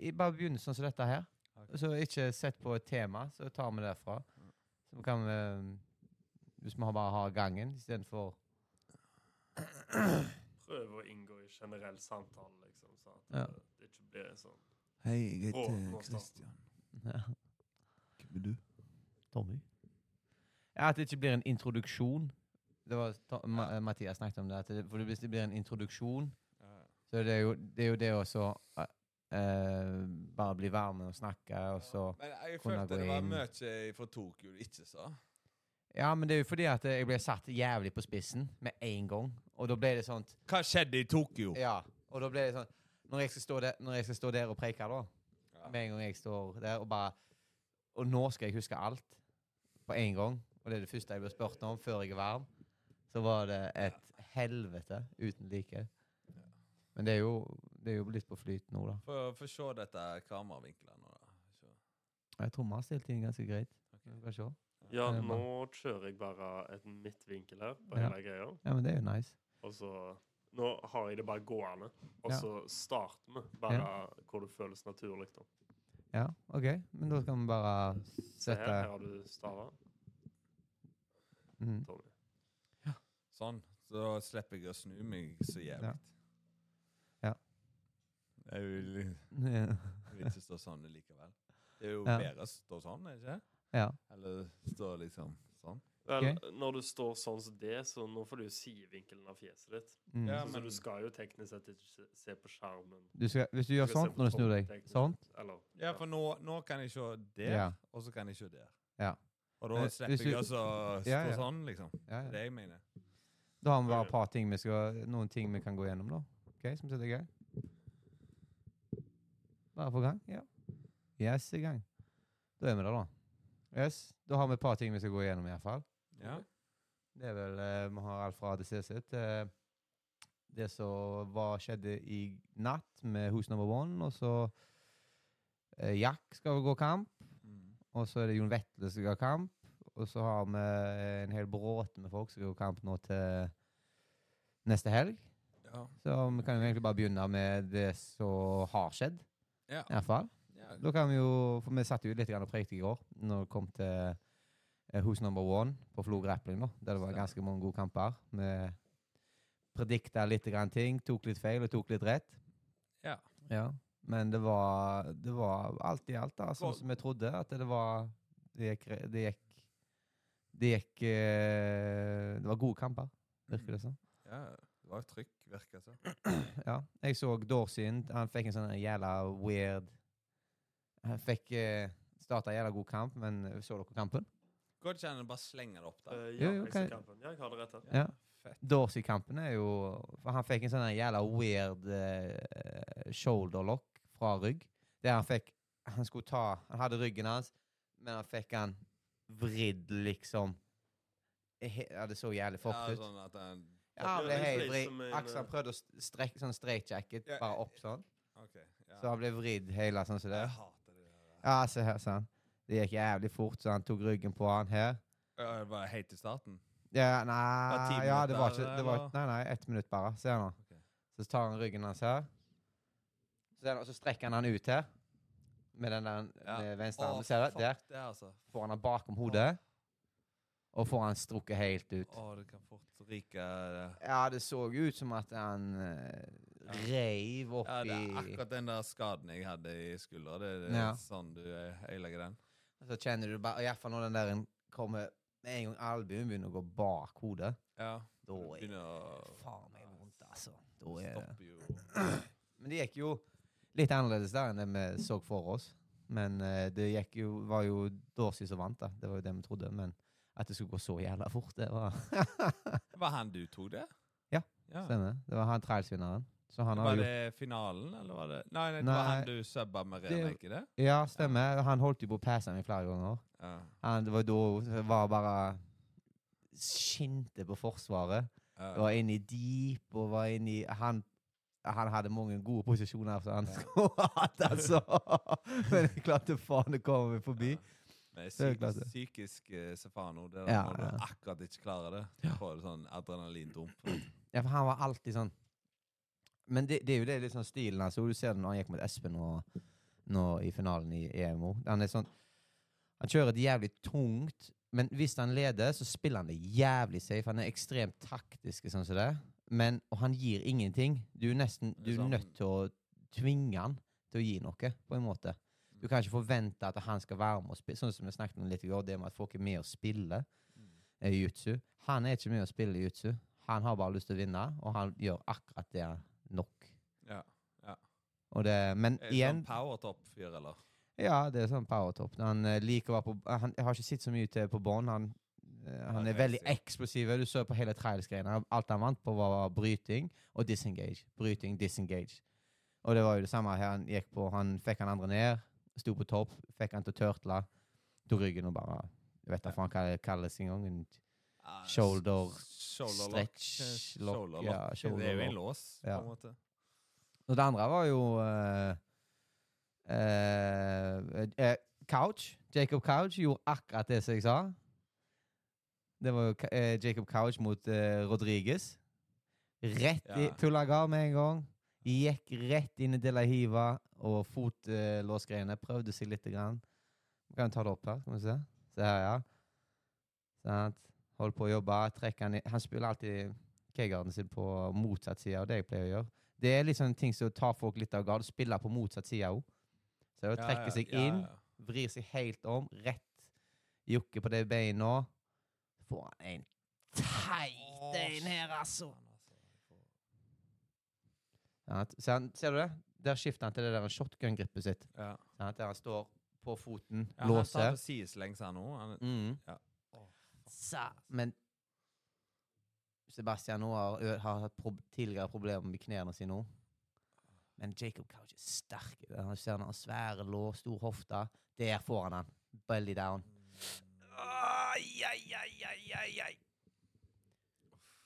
i- bare begynnelsen sånn som dette her. Okay. Så ikke sett på et tema, så tar vi det derfra. Så kan vi Hvis vi bare har gangen istedenfor Prøve å inngå i generell samtale, liksom. Så at Ja. det, ikke blir sånn Hei, jeg heter Kristian. Christian. ja, Hvem er du? Tommy. Ja, at det ikke blir en introduksjon. Det var Ta- Ma eh, Mathias snakket om det. At det, for hvis det blir en introduksjon, så er det jo det, er jo det også eh, Bare bli varme og snakke, og så Men jeg følte det var mye fra Tokyo du ikke sa. Ja, men det er jo fordi at jeg ble satt jævlig på spissen med en gang. Og da ble det sånn Hva skjedde i Tokyo? Ja. Og da ble det sånn Når jeg skal stå der, når jeg skal stå der og preike, da Ja. Med en gang jeg står der og bare Og nå skal jeg huske alt på en gang. Og det er det første jeg blir spurt om før jeg er varm. Så var det et helvete uten like. Men det er jo, det er jo litt på flyt nå, da. Få se dette kameravinkelen nå, da. Se. Jeg tror vi har stilt inn ganske greit. Okay. Vi kan se. Ja, er bra. nå kjører jeg bare et midtvinkel her på Ja. hele greia. Ja, men det er jo nice. Og så Nå har jeg det bare gående. Og Ja. så starter vi bare hvor det føles naturlig. da. Ja, OK. Men da skal vi bare sette Se her, her har du stava, Mm. Tommy. Sånn. Så slipper jeg å snu meg så jævlig. Ja. Jeg vil, ikke stå sånn likevel. Det er jo Ja. bedre å stå sånn, er det ikke? ja. Eller stå liksom sånn. Vel, når du står sånn som det, så nå får du jo sidevinkelen av fjeset ditt. Mm. Ja, så men- du skal jo teknisk sett ikke se, se på skjermen. Du skal, hvis du gjør skal se sånt på når du snur deg teknisk Sånt? sett, Eller, Ja, for nå, nå kan jeg se der, Ja. og så kan jeg se der. Ja. Og da Eh, slipper hvis du- jeg altså stå Ja, ja. sånn, liksom. Det Ja, er ja. det jeg mener. Da har vi bare et par ting vi skal, noen ting vi kan gå gjennom, da. Ok, Som sitter i Bare på gang? Ja. Yes, i gang. Da er vi der, da. Yes, Da har vi et par ting vi skal gå igjennom, iallfall. Ja. Det er vel eh, Vi har alt fra ADCC til det som var, skjedde i natt med Hus Number One, og så eh, Jack skal vel gå kamp. Mm. Og så er det Jon Vetle som skal ha kamp. Og så har vi en hel bråte med folk som skal gå kamp nå til neste helg. Ja. Så vi kan jo egentlig bare begynne med det som har skjedd, Ja. i hvert fall. ja. Da kan vi jo, for vi satt jo litt og prekte i går når det kom til eh, Who's Number One på Flo Grappling, da, der det var ganske mange gode kamper. Vi predikta litt grann ting, tok litt feil og tok litt rett. ja. Ja. Men det var, det var alt i alt da, sånn som vi trodde. At det var Det gikk Det gikk, det gikk eh, Det var gode kamper, virker det som. ja. Det var jo trykk, virker så. Ja. Jeg så Dorsin. Han fikk en sånn jævla weird Han fikk uh, starta jævla god kamp, men så dere kampen? Går det ikke an å bare slenge det opp, da? Eh, ja, jo, jeg ser kampen. Ja, jeg har det rett her. Ja. Fett. Dorsey-kampen er jo For han fikk en sånn jævla weird eh, shoulder lock fra rygg. Der han fikk Han skulle ta Han hadde ryggen hans, men han fikk han vridd liksom he, Ja, det så jævlig fort fucked ut. sånn at den Ja, han ble helt Akkurat eh, prøvde å strekke sånn straightjacket bare opp sånn. Okay, Ja. Så han ble vridd hele sånn som det. Jeg hater det der. Ja, se her, sånn. Det gikk jævlig fort, så han tok ryggen på han her. Ja, det var helt i starten? Ja, nei, det ja, det var ikke det var. Nei, nei, ett minutt bare. Se nå. Okay. Så tar han ryggen hans her. Så, og så strekker han han ut her. Med den der Ja. med venstre armen. Ser du? Der Det, altså. får han han bakom hodet. Og får han strukket helt ut. Å, det kan fort ryke eh, Ja, det så ut som at han uh, reiv opp Ja, det er akkurat den der skaden jeg hadde i skuldra. Det, det er Ja. sånn du eh, ødelegger den. Så kjenner du bare Iallfall når den der kommer Med en gang albuen begynner å gå bak hodet. Ja. Da Du er begynner å faen meg vondt, altså. Da er det Stopper jo Men det gikk jo litt annerledes der enn det vi så for oss. Men eh, det gikk jo, var jo Dorsey som vant, da. Det var jo det vi trodde. Men at det skulle gå så jævla fort, det var Var han du tok det? Ja, ja. Stemmer. Det var han trailsvinneren. Så han har Var det finalen, eller var det Nei, det Nei. var han du subba med Rene, ikke det? Ja, stemmer. Han holdt jo på å passe meg flere ganger. Ja. Han, det var da det var bare skinte på Forsvaret. Ja. Var inne i deep og var inne i Han, han hadde mange gode posisjoner, så han skulle hatt, altså. Men jeg klarte faen å komme meg forbi. Men Det er psyk, psykisk eh, Sefano, det er Ja, når du akkurat ikke klarer det, du får du sånn adrenalindump. Ja, for han var alltid sånn Men det, det er jo det litt sånn stilen hans. Altså. Du ser det når han gikk mot Espen og nå i finalen i EMO. Han er sånn Han kjører det jævlig tungt, men hvis han leder, så spiller han det jævlig safe. Han er ekstremt taktisk, sånn som det. Men, og han gir ingenting. Du er nesten Du er nødt til å tvinge han til å gi noe, på en måte. Du kan ikke forvente at han skal være med og spille. Sånn som vi snakket om litt i går, det med at folk er med og spiller eh, jiu-jitsu. Han er ikke med å spille jiu-jitsu. Han har bare lyst til å vinne, og han gjør akkurat det nok. Ja. Og det, men Er det igjen sånn powertop-fyr, eller? Ja, det er sånn powertop. Han eh, liker å være på Han har ikke sett så mye til på bånn. Han, eh, han er veldig eksplosiv. Du så på hele trailsgreiene. Alt han vant på, var bryting og disengage. Bryting, disengage. Og det var jo det samme her han gikk på. Han fikk han andre ned, sto på topp, fikk han til å turtle, tok ryggen og bare Jeg vet da faen hva det kalles engang. En Shoulder shoulder stretch lock. lock, Shoulder ja, lock. shoulder det er jo en lås, på en måte. Og det andre var jo uh, uh, uh, Couch. Jacob Couch gjorde akkurat det som jeg sa. Det var jo Jacob Couch mot Rodriguez. Rett i Ja. Tullagar med en gang. Gikk rett inn i De La Hiva og fotlåsgreiene. Prøvde seg lite grann. Vi kan ta det opp her, kan vi se. Se her, ja. Sant. Holder på å jobbe. Trekker han i Han spiller alltid K-garden sin på motsatt side av det jeg pleier å gjøre. Det er liksom ting som tar folk litt av gard. Spiller på motsatt side òg. Så det å trekke seg inn, vrir seg helt om, rett jokke på det beina. Får han en teit en her, altså. Ja, Ser, ser du det? Der skifter han til det der shotgun-gripet sitt. Ja. Sånn, Der han står på foten, Ja, han tar låser. sideslengs her nå. Han, Mm. Ja. Sa, men Sebastian nå har, har hatt prob tidligere problemer med knærne sine nå. Men Jacob Couch er sterk. Han ser han har svære lår, stor hofte. Der får han han. Belly down. Ai, ai, ai, ai, ai.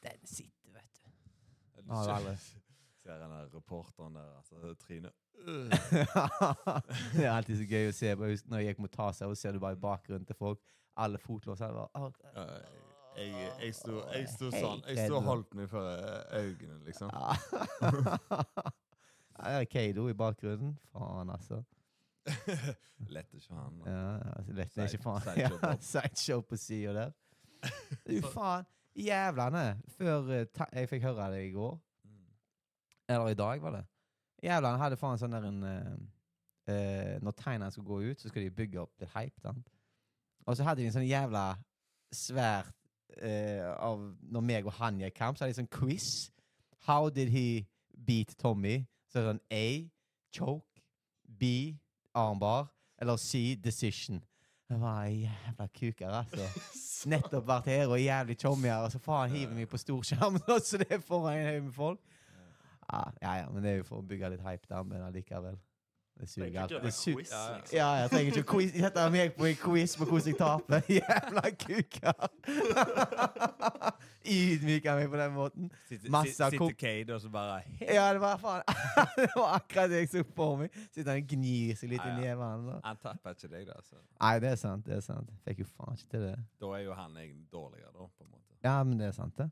Den sitter, vet du. Nå Har aldri. Ser den der reporteren der, altså. Trynet det er alltid så gøy å se. Når jeg gikk mot Tasa, og ser du bare i bakgrunnen til folk. Alle fotlåser. «Å, jeg, jeg sto, jeg sto sånn. Jeg sto og holdt meg for eh, øynene, liksom. Ja. Keido i bakgrunnen. Faen, altså. Lett ikke han. men- Ja, altså, lett er ikke faen. sideshow Sideshow på sida der. Du faen. Jævlene. Før eh, jeg fikk høre det i går. Eller i dag, var det. Jævla, han hadde faen sånn der en uh, eh, Når tegnene skulle gå ut, så skulle de bygge opp litt hype. Sant? Og så hadde de en sånn jævla svært uh, av Når meg og han gikk kamp, så hadde de sånn quiz. How did he beat Tommy? Så er det sånn A. Choke. B. Armbar. Eller C. Decision. Det var jævla kuker, altså. Nettopp vært her og jævlig chommy her, og så faen hiver vi på storskjermen, så det er foran en haug med folk. Ja, ja, ja, men det er jo for å bygge litt hype der, men allikevel. Det suger alt. Det gjøre su- quiz, liksom. ja, jeg trenger ikke quiz. Sette meg på en quiz på hvordan jeg taper. Jævla kuker! Ydmyker meg på den måten. Masse sit- sitter Kade og så bare Ja, det var faen Det var akkurat det jeg så for meg. Sitter han og gnir seg litt Ja, i ja. nevene. da. Han tapper ikke deg, da. Så. Nei, det er sant. det er sant. Fikk jo faen ikke til det. Da er jo han egentlig dårligere, da, på en måte. Ja, men det er sant, det.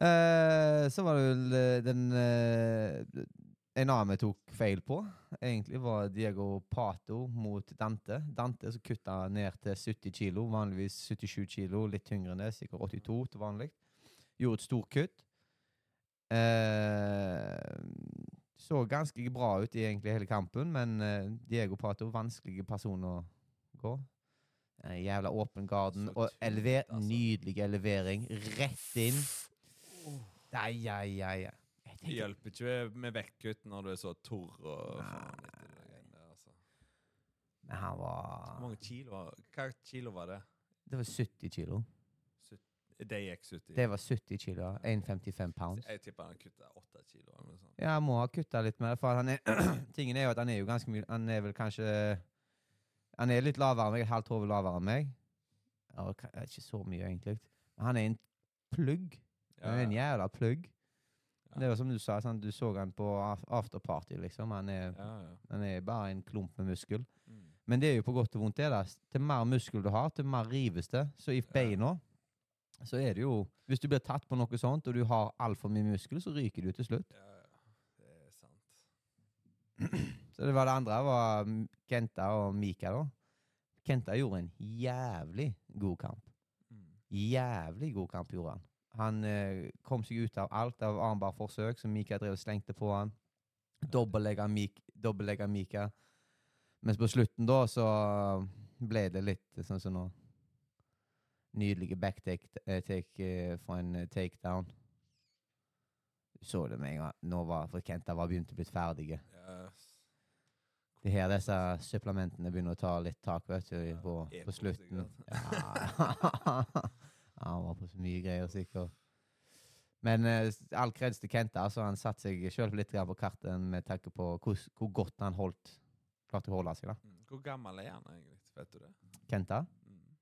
Eh, så var det vel den uh, En annen vi tok feil på, egentlig var Diego Pato mot Dante. Dante som kutta ned til 70 kilo, vanligvis 77 kilo, litt tyngre enn det, sikkert 82 til vanlig. Gjorde et stort kutt. Uh, så ganske bra ut i egentlig hele kampen, men Diego Pato, vanskelig person å gå. En jævla åpen garden. Og elever, altså. nydelig elevering. Rett inn. Ai, ja, ja, ja. Det hjelper ikke med vektkutt når du er så torr og faen etter det greiene der, altså. Men han Hvor var mange kilo var Hva kilo var det? Det var 70 kilo. Det gikk 70? Det var 70 kilo. 1,55 pounds. Jeg tipper han kutta 8 kilo eller sånt. Ja, han må ha kutta litt mer. For han er, tingen er jo at han er jo ganske mye Han er vel kanskje Han er litt lavere enn meg, et halvt hode lavere enn meg. Ja, ikke så mye, egentlig. Men han er en plugg. Han er en jævla plugg. Det var som du sa, sånn, du så han på afterparty, liksom. Han er, han er bare en klump med muskel. Mm. Men det er jo på godt og vondt, det. da. Til mer muskel du har, til mer rives det. Så i beina så er det jo Hvis du blir tatt på noe sånt, og du har altfor mye muskel, så ryker du til slutt. Ja. Det er sant. Så det var det andre var Kenta og Mika, da. Kenta gjorde en jævlig god kamp. Mm. Jævlig god kamp gjorde han. Han eh, kom seg ut av alt av armbarforsøk som Mika drev og slengte på han. Dobbeltlegga Mik Mika. Mens på slutten da så ble det litt sånn som nå. Nydelige backtake eh, take, eh, for en eh, takedown. Så det med en gang. Nå var for Kenta var begynt å bli ferdige. Yes. Det er her disse supplementene begynner å ta litt tak, vet du, Ja, på, på slutten. sikkert. Ja. han var på så mye greier, sikkert. Men eh, all kreds til Kenta. Altså, han satte seg sjøl litt på kartet med tanke på hvor, hvor godt han holdt klarte å holde seg. da. Mm. Hvor gammel er han egentlig? Vet du det? Kenta? Mm.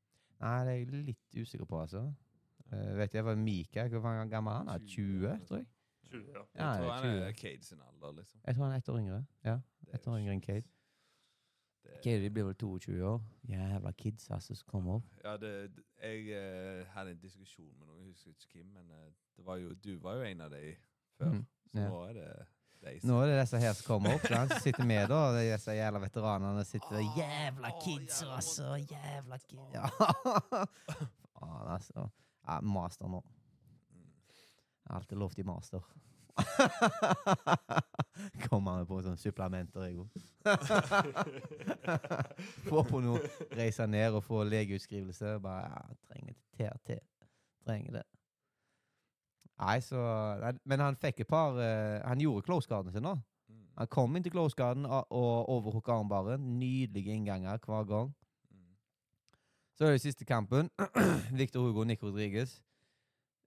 Nei, det er jeg litt usikker på, altså. Uh, vet jeg, var Mika, hvor gammel er han? er? 20, tror jeg. 20, ja. Ja, jeg tror han er Cade sin alder, liksom. Jeg tror han er ett år yngre. Ja, ett år yngre enn Cade. Det- Cade blir vel 22 år. Jævla kids, altså, som kommer opp. Ja, det, jeg eh, hadde en diskusjon med noen, jeg husker ikke hvem, men eh, det var jo, du var jo en av de før. Mm, Så ja. nå er det de Nå er det disse her som kommer opp. som sitter med, da, og disse jævla veteranene sitter og Jævla kids, oh, altså! Jævla kids! Ja. Faen, altså. Ja, master nå. Alt er lovt i master. Kommer han på sånne supplementer, jeg òg. få på noe, reise ned og få legeutskrivelse. Bare ja, trenger TRT. Trenger det. Nei, så nei, Men han fikk et par uh, Han gjorde close garden sin nå. Mm. Han kom inn til close garden og, og overhooka armbaren. Nydelige innganger hver gang. Mm. Så er det siste kampen. Victor Hugo og Nick Rodriguez.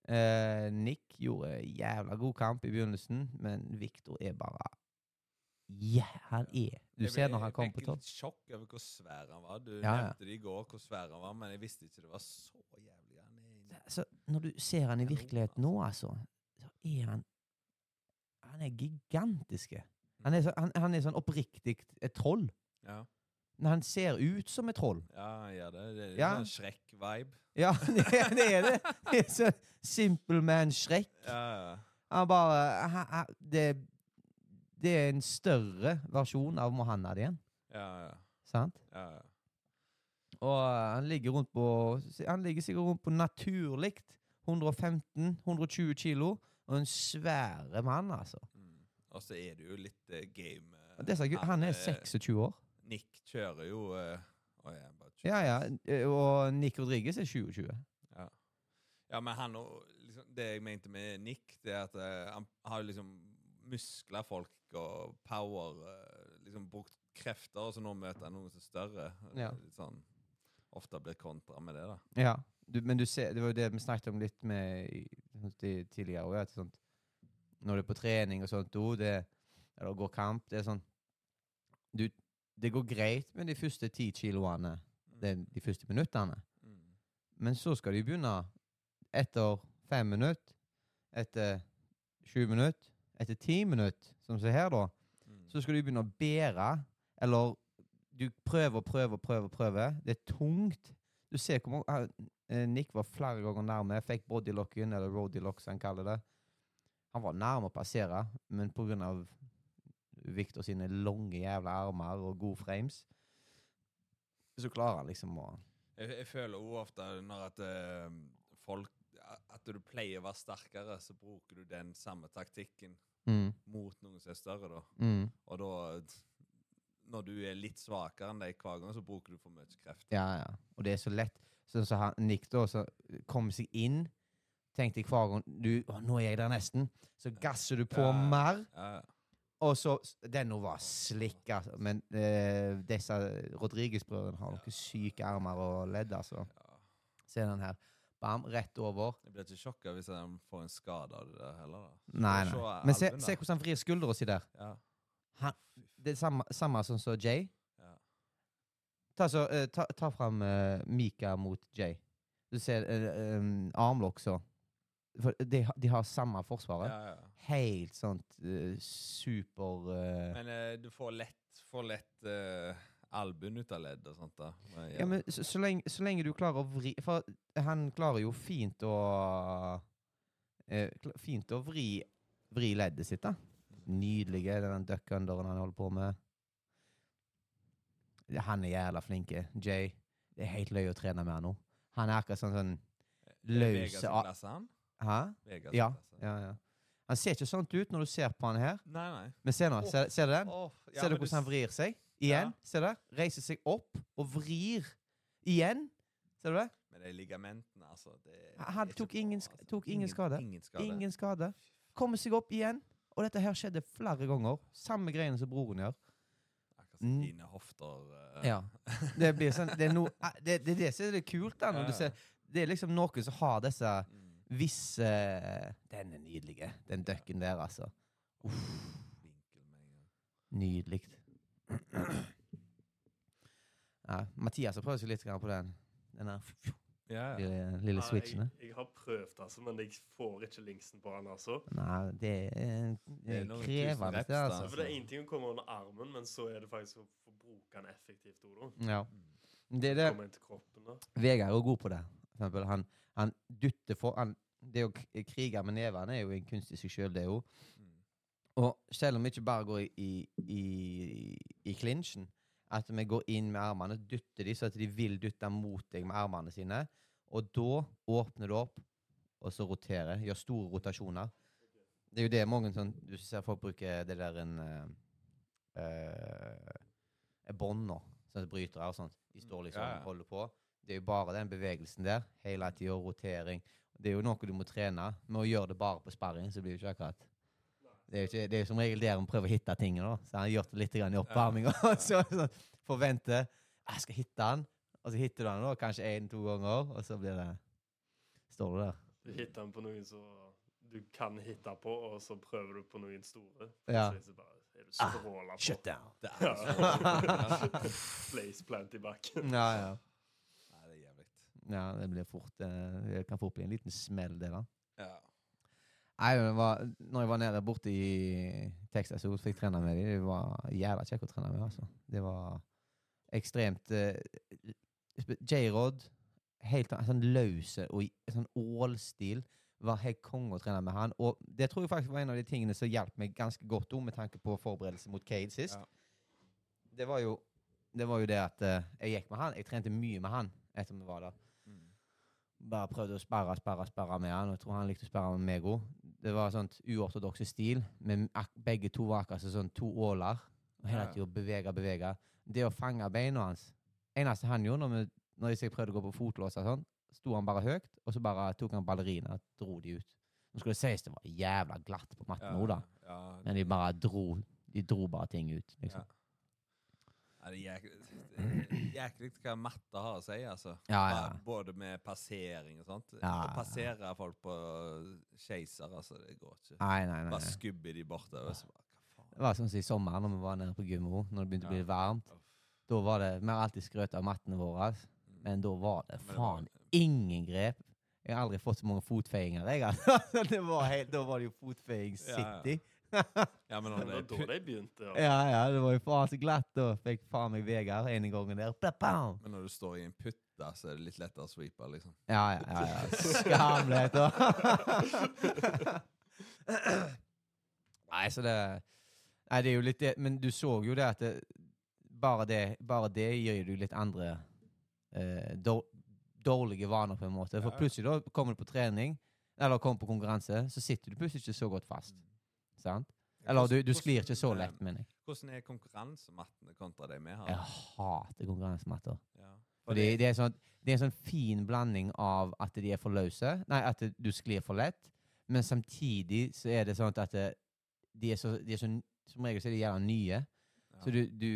Eh, Nick gjorde jævla god kamp i begynnelsen, men Victor er bare Ja, han er Du Jeg ser ble- når han kommer på Jeg topp. fikk litt sjokk over hvor svær han var. Du Ja, ja. nevnte det i går hvor svær han var, men jeg visste ikke det var så jævlig. Han er altså, når du ser han i virkelighet virkeligheten nå, altså, så er han Han er gigantiske. Han er, så, han, han er sånn oppriktig et troll. Ja, Men han ser ut som et troll. ja han gjør det. Det er Ja. en Shrek-vibe. Ja, det, er- det det. Er så Simple man Shrek. Ja, ja. Han bare han, han, det, det er en større versjon av Mohammed igjen. Ja, ja. Sant? ja, ja. Og eh, han ligger rundt på Han ligger sikkert rundt på naturlig 115-120 kilo. Og en svære mann, altså. Mm. Og så er det jo litt uh, game uh, gu- han er eh, 26 år. Nick kjører jo eh, Å, jeg bare 20. Ja, ja. Og Nick Rodriguez er 2020. Ja. ja, men han liksom, Det jeg mente med Nick, det er at eh, han har liksom muskler folk og power eh, Liksom brukt krefter, og så nå møter han noen som er større. Ja. Litt sånn Ofte blir kontra med det, da. Ja. Du, men du ser, det var jo det vi snakket om litt med i- i- tidligere. også, at sånt, når du er på trening og sånt, det, eller går kamp, det er sånn du, Det går greit med de første ti kiloene, de, det, de første minuttene. Mm. Men så skal de begynne etter fem minutter, etter sju minutter, etter ti minutter, som se her, da. Mm. Så skal du begynne å bære, eller du prøver og prøver og prøver. prøver. Det er tungt. Du ser hvor mange eh, Nick var flere ganger nærme. Fikk bodylocken, eller roadylock, som han kaller det. Han var nærme å passere, men på Victor sine lange jævla armer og gode frames, så klarer han liksom å Jeg, jeg føler òg ofte når at uh, folk At du pleier å være sterkere, så bruker du den samme taktikken mm, mot noen som er større, da. mm, Og da Når du er litt svakere enn deg hver gang, så bruker du for mye kreft. Ja, ja. Og det er så lett. Så, så han, Nick da, så kom seg inn. Tenkte hver gang du, å, 'Nå er jeg der nesten.' Så gasser du på ja. mer. Ja, ja. Og så Den nå var slikk, altså. Men eh, disse Rodriguez-brødrene har noen syke armer og ledd, altså. Se den her. Bam, rett over. Jeg blir ikke sjokka hvis han får en skade av det der heller. da. Nei, nei. Men se, se hvordan han vrir skuldra si der. Ja. Han- Det er samme, samme som så Jay. Ja. Ta, så, eh, ta, ta fram eh, Mika mot Jay. Du ser uh, um, armlokk, så. For de, de har samme forsvaret. Ja, ja. Helt sånt uh, super uh, Men uh, du får lett, får lett albuen ut av ledd og sånt. da. Men, Ja, men så, så, lenge, så lenge du klarer å vri For han klarer jo fint å eh, Fint å vri, vri leddet sitt, da. Nydelige, den duck underen han holder på med. Han er jævla flink. Jay. Det er helt løye å trene med han nå. Han er akkurat sånn sånn løse Vegas a- klasse, han? Hæ? Vegas Ja. Ja, ja. Han ser ikke sånn ut når du ser på han her. Nei, nei. Men se nå. Ser, ser du den? Oh, ja, ser du hvordan hvordan han vrir seg? Igjen. Ja. Ser du det? Reiser seg opp og vrir. Igjen. Ser du det? Men de ligamentene, altså. Det Han- er ikke tok bra, ingen altså. tok ingen skade. Ingen skade. Ingen skade. Kommer seg opp igjen. Og dette her skjedde flere ganger. Samme greiene som broren gjør. Akkurat som Mm. dine hofter. uh... Ja. Det blir sånn Det er, no, det, det er det som er det kult. da, når du ser Det er liksom noen som har disse mm, visse Den er nydelig, den ducken der, altså. vinkel med en gang. Nydelig. Ja, Mathias har prøvd seg litt på den. Den der Ja, ja. lille, lille Nei, switchen. Jeg, jeg har prøvd, altså, men jeg får ikke linksen på den, altså. Nei, det er, det Det er er noen krevende, reps, det, da. altså. For det er én ting å komme under armen, men så er det faktisk å få bruke den effektivt. Odo. Ja. Det er det Komme inn til kroppen. da. Vegard er jo god på det. Han, han dytter for han, Det å krige med nevene er jo en kunst i seg sjøl, det òg. Mm. Og selv om vi ikke bare går i, i, klinsjen, at vi går inn med armene, dytter de så at de vil dytte mot deg med armene sine, og da åpner du opp, og så roterer. Gjør store rotasjoner. Det er jo det mange sånn Du ser folk bruke det der en uh, Bånd nå, sånn brytere og sånt. De står liksom og holder på. Det er jo bare den bevegelsen der. Hele tida rotering. Det er jo noe du må trene. Med å gjøre det bare på sparring, så blir det ikke akkurat Det er jo ikke, det er jo som regel der han prøver å hitte tingene. da. Så han har gjort det litt grann i oppvarminga. så, så forventer jeg skal hitte han, og så hitter du han da, kanskje én-to ganger, og så blir det Står du der. Du hitter han på noen som du kan hitte på, og så prøver du på noen store. Ja. Så bare er du stråla på. Shut down. Ja. er Place plant i bakken. Ja, ja. Nei, det er jævlig. Ja det blir fort eh, Det kan fort bli en liten smell, det, da. Ja. Nei, det var, når jeg var nede borte i Texas og fikk trene med dem, det var jævla kjekt å trene med. altså. Det var ekstremt eh, J-Rod, helt sånn løse og i- sånn ålstil, var helt konge å trene med han. Og det tror jeg faktisk var en av de tingene som hjalp meg ganske godt om, med tanke på forberedelse mot Cade sist. Ja. Det, var jo, det var jo det at eh, jeg gikk med han. Jeg trente mye med han etter vi var der. Bare prøvde å sperre, sperre, sperre med han. Og jeg tror han likte å sperre med meg òg. Det var sånt uortodokse stil. Men begge to var akkurat sånn to åler. Og hele Ja, ja. tida bevege, bevege. Det å fange beina hans Eneste han gjorde når, vi, når jeg prøvde å gå på fotlåser, sånn, sto han bare høyt, og så bare tok han ballerina og dro de ut. Nå skulle det sies det var jævla glatt på matten nå, da. Ja, Men de bare dro De dro bare ting ut, liksom. Det er jæklig, det er jæklig hva matte har å si, altså. Ja, ja. Både med passering og sånt. Ja, Å passere folk på keiser, altså, det går ikke. Nei, nei, nei. Bare skubbe de bortover. Det var sånn som i sommer, når vi var nede på Gummo, når det begynte å bli varmt. Da var det Vi har alltid skrøt av mattene våre, Mm. men da var det faen ingen grep. Jeg har aldri fått så mange fotfeiinger, jeg. Altså. Var helt, da var det jo fotfeiing city. Ja, men Det var da de begynte. Ja. Ja, ja, det var jo faen så glatt. Da fikk faen meg Vegard en gang der. Bla, bam. men når du står i en putte, så er det litt lettere å sweepe, liksom. Ja, ja, ja. ja. Skamlet, da. Nei, så det Nei, det er jo litt det Men du så jo det at det, bare, det, bare det gir jo litt andre eh, dårlige vaner, på en måte. For plutselig da kommer du på trening, eller kommer på konkurranse, så sitter du plutselig ikke så godt fast. Sant? Eller du, du sklir ikke så lett, mener jeg. eh, Hvordan er konkurransemattene kontra de vi har? Jeg hater konkurransematter. Ja. Fordi det er, sånn, det er en sånn fin blanding av at de er for løse, nei, at du sklir for lett, men samtidig så er det sånn at det, de er så, de er så Som regel så er de gjerne nye, Ja. så du, du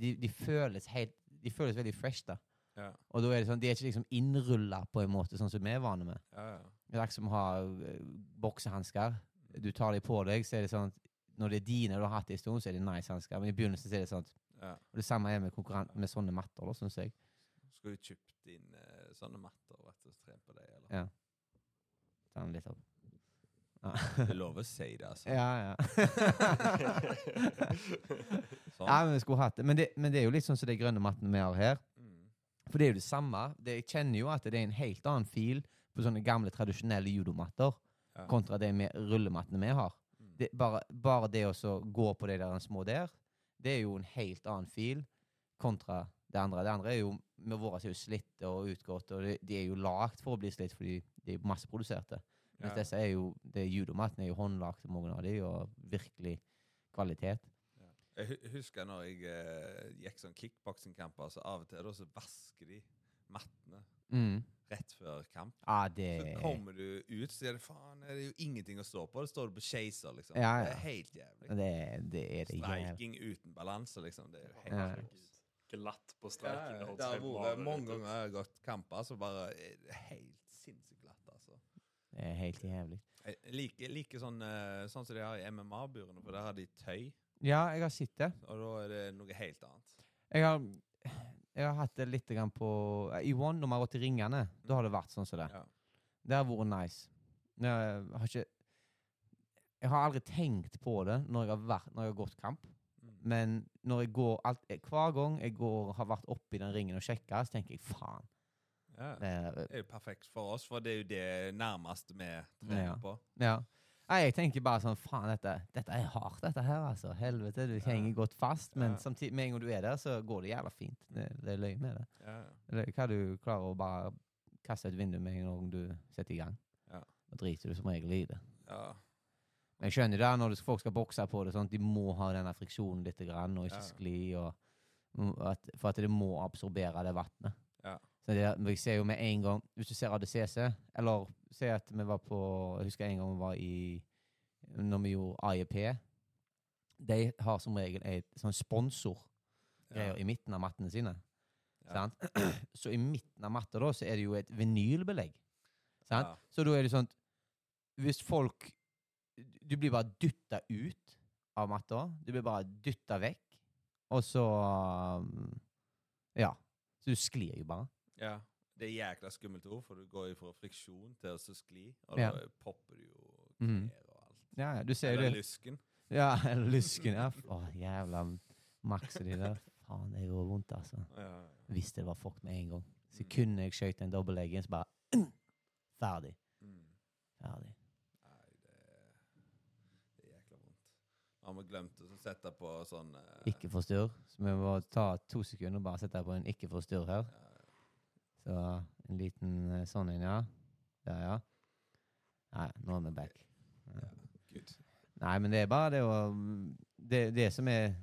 de, de føles helt De føles veldig fresh, da. Ja, Og da er det sånn, de er ikke liksom innrulla på en måte, sånn som vi er vane med. ja, ja. Det er ikke som å ha uh, boksehansker. Du tar dem på deg, så er det sånn at når det er dine du har hatt det en stund, så er det nice hansker. Men i begynnelsen så er det sånn at ja. og Det samme er med, konkurran- med sånne matter, syns jeg. Skulle du kjøpt inn uh, sånne matter og vært og trent på deg, eller? Ja. Ta den litt opp. Ja, Det er lov å si det, altså. ja. ja. Sånn. ja men vi skulle hatt det. Men, det. men det er jo litt sånn som de grønne mattene vi har her. Mm. For det er jo det samme. Det, jeg kjenner jo at det er en helt annen fil på sånne gamle, tradisjonelle judomatter. Kontra det med rullemattene vi har. Mm. Det, bare, bare det å gå på de der små der, det er jo en helt annen fil kontra det andre. Det andre er jo med våre er jo slitte og utgått, og de, de er jo lagd for å bli slitt fordi de er masseproduserte. Mens Ja. disse er jo det judomattene er jo håndlagte, mange av de, og virkelig kvalitet. Jeg husker når jeg eh, gikk sånn kickboksingkamper, så av og til da, så vasker de mattene Mm. Rett før kamp. Ah, det Så kommer du ut, så er det faen, det er jo ingenting å stå på. Da står du på chaser, liksom. Ja, Det er helt jævlig. det, det er det jævlig. Streiking uten balanse, liksom. Det er jo helt Ja. Glatt på Ja, streiken. ja, det har vært mange ganger jeg har gått kamper, så bare er det helt sinnssykt glatt, altså. Det er helt jævlig. Like, like sånn, eh, sånn som de har i MMA-burene, for der har de tøy, Ja, jeg har sett det. og da er det noe helt annet. Jeg har, jeg har hatt det litt på I One, når vi har gått i ringene, da har det vært sånn som det. Ja. Det har vært nice. Jeg har ikke Jeg har aldri tenkt på det når jeg har, vært, når jeg har gått kamp. Mm. Men går alt, hver gang jeg går, har vært oppi den ringen og sjekka, så tenker jeg faen. Ja. Det er, Det er jo perfekt for oss, for det er jo det nærmeste vi trener Ja. på. ja. Nei, jeg tenker bare sånn Faen, dette, dette er hardt, dette her, altså. Helvete, du henger godt fast. Men Ja. samtidig, med en gang du er der, så går det jævla fint. Det, det er løgn med det. Ja. Eller hva du klarer å bare kaste et vindu med en gang du setter i gang. Ja. Da driter du som regel i det. ja. Men jeg skjønner det når du- folk skal bokse på det, sånn at de må ha denne friksjonen litt, grann, og ikke Ja. skli, og at, for at det må absorbere det vannet. Ja. Så jeg ser jo med en gang Hvis du ser ADCC, eller se at vi var på Jeg husker en gang vi var i Når vi gjorde AIP. De har som regel et sånn sponsorgreier Ja. i midten av mattene sine. Ja. Sant? Så i midten av matta da, så er det jo et vinylbelegg. Sant? Ja. Så da er det sånn Hvis folk Du blir bare dytta ut av matta. Du blir bare dytta vekk. Og så Ja. Så du sklir jo bare. Ja. Det er jækla skummelt ord, for du går jo fra friksjon til å skli, og Ja. da popper du jo Mhm. knær og alt. Ja, ja, du ser Eller det. lysken. Ja, eller lysken. Ja. Å, jævla makser de der. Faen, det gjorde vondt, altså. Ja. Hvis det var fucked med en gang. Sekundet jeg skjøt en dobbeltleggen, så bare Ferdig. Mm. Ferdig. Nei, det, det er jækla vondt. Har vi glemt å sette på sånn eh, Ikke forstyrr. Så vi må ta to sekunder og bare sette på en ikke forstyrr her. ja, Så en liten eh, sånn en, ja. Der, ja. Nei, nå er vi back. ja. Nei, men det er bare det å Det, det som er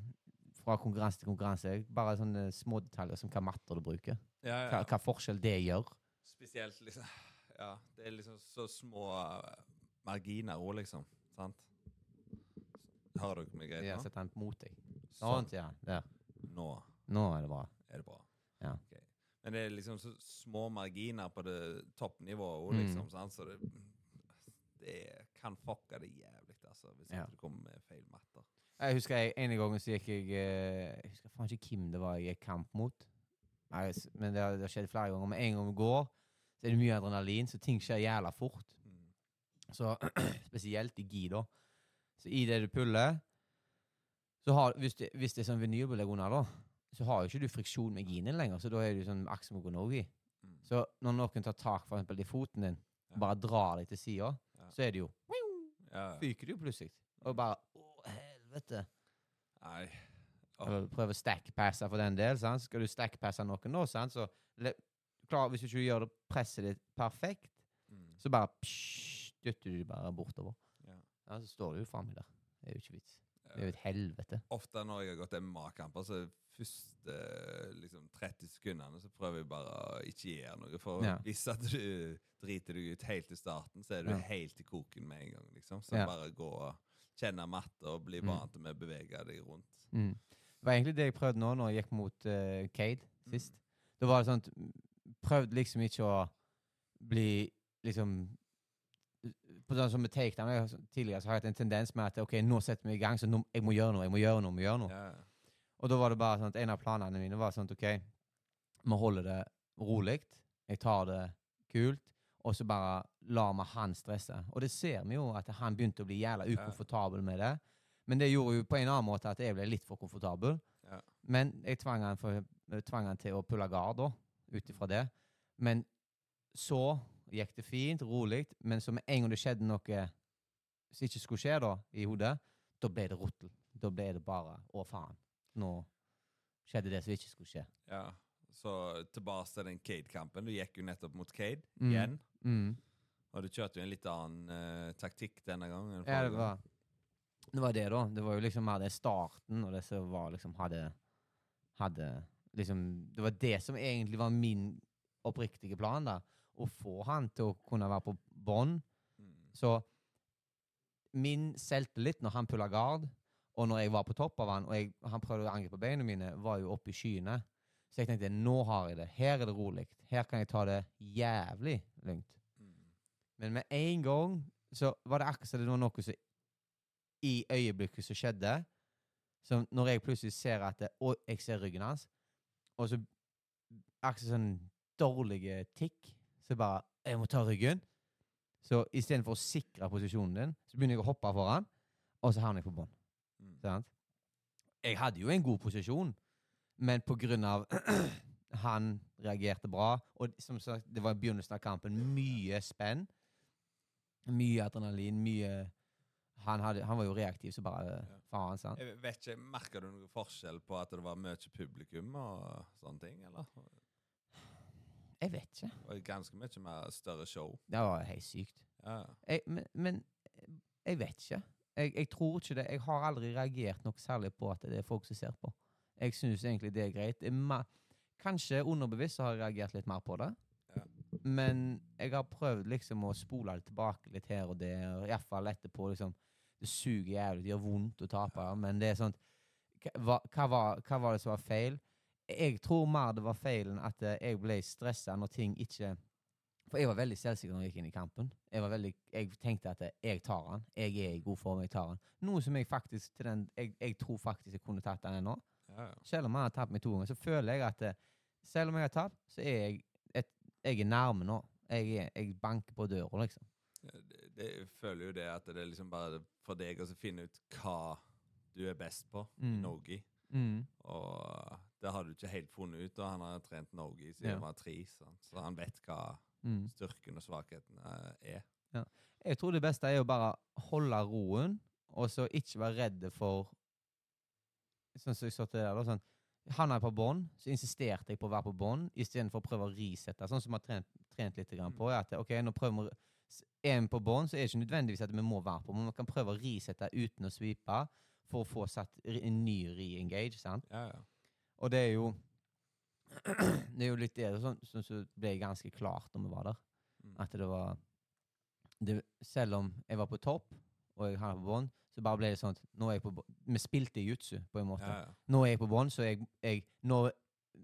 fra konkurranse til konkurranse, bare sånne små detaljer som hva matter du bruker. Ja, ja. hva forskjell det gjør. Spesielt liksom Ja, det er liksom så små eh, marginer òg, liksom. Sant? Hører dere meg greit Jeg Ja, setter den mot deg. Sånn. Sånn, ja. Der. Nå Nå er det bra. er det bra. Ja. Men det er liksom så små marginer på det toppnivået Mm. liksom. Sant? Så det, det kan fucke det jævlig, altså, hvis Ja. ikke du kommer med feil matter. Jeg husker jeg, en gang så gikk jeg eh, Jeg husker faen ikke hvem det var jeg gikk kamp mot. Nei, men det har, det har skjedd flere ganger. Men en gang vi går, så er det mye adrenalin, så ting skjer jævla fort. Mm. Så spesielt i gi, da. Så i det du puller så har, hvis, det, hvis det er sånn vinylbelegg under, da, så har jo ikke du friksjon med ginen lenger. Så da er du sånn aksemogonogi. Mm. Så når noen tar tak for eksempel i foten din, og bare drar deg til sida, Ja. så er det jo. Fyker du plutselig. Og bare Å, helvete. Nei. Oh. Eller prøve å stackpasse for den del. Sant? Skal du stackpasse noen nå, sant? så klar, Hvis du ikke gjør det presset ditt perfekt, Mm. så bare psh, dytter du det bare bortover. Ja. Ja, så står du jo framme der. Det er jo ikke vits. Det er jo et helvete. Ofte når jeg har gått MMA-kamper, så første liksom, 30 sekundene så prøver jeg bare å ikke gjøre noe. For Ja. hvis at du driter deg ut helt i starten, så er du Ja. helt i koken med en gang. liksom. Så Ja. bare gå og kjenne matte og bli Mm. vant med å bevege deg rundt. Mm. Det var egentlig det jeg prøvde nå når jeg gikk mot uh, Cade Mm. sist. Da var det sånn at mm, Prøvde liksom ikke å bli liksom på sånn som med takedown jeg, har Tidligere så har jeg hatt en tendens med at ok, nå setter vi i gang, så nå, jeg må gjøre noe. jeg må gjøre noe, jeg må gjøre noe. Ja. Og da var det bare sånn at en av planene mine var sånn at OK, vi holder det rolig. Jeg tar det kult. Og så bare lar vi han stresse. Og det ser vi jo at han begynte å bli jævla ukomfortabel med det. Men det gjorde jo på en annen måte at jeg ble litt for komfortabel. Ja. Men jeg tvang han, for, tvang han til å pulle gard da, ut ifra det. Men så gikk det fint, rolig. Men så med en gang det skjedde noe som ikke skulle skje da, i hodet, da ble det rotel. Da ble det bare å faen. nå skjedde det som ikke skulle skje. Ja. Så tilbake til den Cade-kampen. Du gikk jo nettopp mot Cade Mm. igjen. Mm. Og du kjørte jo en litt annen uh, taktikk denne gangen. Ja, det var, det var det, da. Det var jo liksom mer det starten, og det som var liksom hadde, hadde liksom Det var det som egentlig var min oppriktige plan, da. Å få han til å kunne være på bånn. Mm. Så min selvtillit når han pulla gard, og når jeg var på topp av han, og jeg, han prøvde å angripe beina mine, var jo oppe i skyene. Så jeg tenkte nå har jeg det. Her er det rolig. Her kan jeg ta det jævlig lugnt. Mm. Men med en gang så var det akkurat som det var noe som i øyeblikket som skjedde. Så når jeg plutselig ser at det, Og jeg ser ryggen hans, og så akkurat sånn dårlige tikk, så bare Jeg må ta ryggen. Så istedenfor å sikre posisjonen din, så begynner jeg å hoppe foran, og så havner jeg på bånn. Mm. Sant? Jeg hadde jo en god posisjon, men på grunn av han reagerte bra, og som sagt, det var i begynnelsen av kampen, mye spenn, mye adrenalin, mye han, hadde, han var jo reaktiv, så bare Ja. faen, sant? Jeg vet ikke, Merka du noen forskjell på at det var mye publikum og sånne ting? eller? Jeg vet ikke. Det var ganske mye mer større show. Det var helt sykt. Ja. Jeg, men, men jeg vet ikke. Jeg, jeg tror ikke det. Jeg har aldri reagert noe særlig på at det er folk som ser på. Jeg syns egentlig det er greit. Kanskje underbevisst har jeg reagert litt mer på det. Ja. Men jeg har prøvd liksom å spole det tilbake litt her og der. Iallfall etterpå. liksom Det suger jævlig. Det gjør vondt å tape. Men det er sånn hva, hva, hva var det som var feil? Jeg tror mer det var feilen at eh, jeg ble stressa når ting ikke For jeg var veldig selvsikker når jeg gikk inn i kampen. Jeg, var veldig, jeg tenkte at eh, jeg tar han. Jeg er i god form, jeg tar han. Noe som jeg faktisk til den, jeg, jeg tror faktisk jeg kunne tatt den ennå. Ja, ja. Selv om jeg har tapt meg to ganger, så føler jeg at eh, selv om jeg har tapt, så er jeg, et, jeg er nærme nå. Jeg, er, jeg banker på døra, liksom. Det, det, jeg føler jo det at det er liksom bare for deg å finne ut hva du er best på i Norge. Nogi. Mm. Og det har du ikke helt funnet ut, og han har trent Norge siden Ja. han var tre, så han vet hva Mm. styrken og svakheten er. er. Jeg tror det beste er å bare holde roen, og så ikke være redde for Sånn som jeg sa til deg, da. Sånn, Havna jeg på bånn, så insisterte jeg på å være på bånn istedenfor å prøve å resette. Sånn som vi har trent, trent litt grann på. At, ok, nå prøver vi Er vi på bånn, så er det ikke nødvendigvis at vi må være på, men vi kan prøve å resette uten å svipe for å få satt en ny re-engage. sant? Ja, ja. Og det er jo Det er jo litt det som sånn som ble ganske klart når vi var der. Mm. At det var det, Selv om jeg var på topp, og jeg havna på bånn, så bare ble det sånn at nå er jeg på bånn. Vi spilte jutsu, på en måte. Ja, ja. Nå er jeg på bånn, så jeg, jeg nå,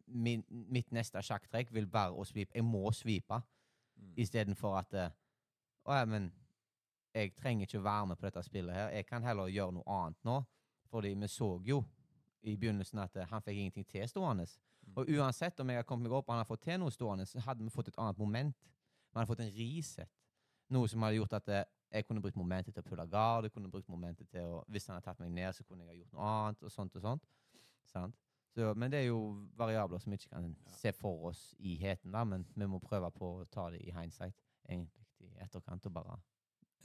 min, mitt neste sjakktrekk vil være å svipe. Jeg må svipe Mm. istedenfor at eh, Å ja, men jeg trenger ikke være med på dette spillet her. Jeg kan heller gjøre noe annet nå. Fordi vi så jo i begynnelsen at eh, han fikk ingenting til stående. Mm. Og uansett om jeg hadde kommet meg opp og han hadde fått til noe stående, så hadde vi fått et annet moment. Vi hadde fått en reset. Noe som hadde gjort at eh, jeg kunne brukt momentet til å pulle gard. Jeg kunne brukt momentet til å, Hvis han hadde tatt meg ned, så kunne jeg ha gjort noe annet. og sånt og sånt. Sant? Så, men det er jo variabler som vi ikke kan se for oss i heten, da, men vi må prøve på å ta det i hindsight, egentlig i etterkant, og bare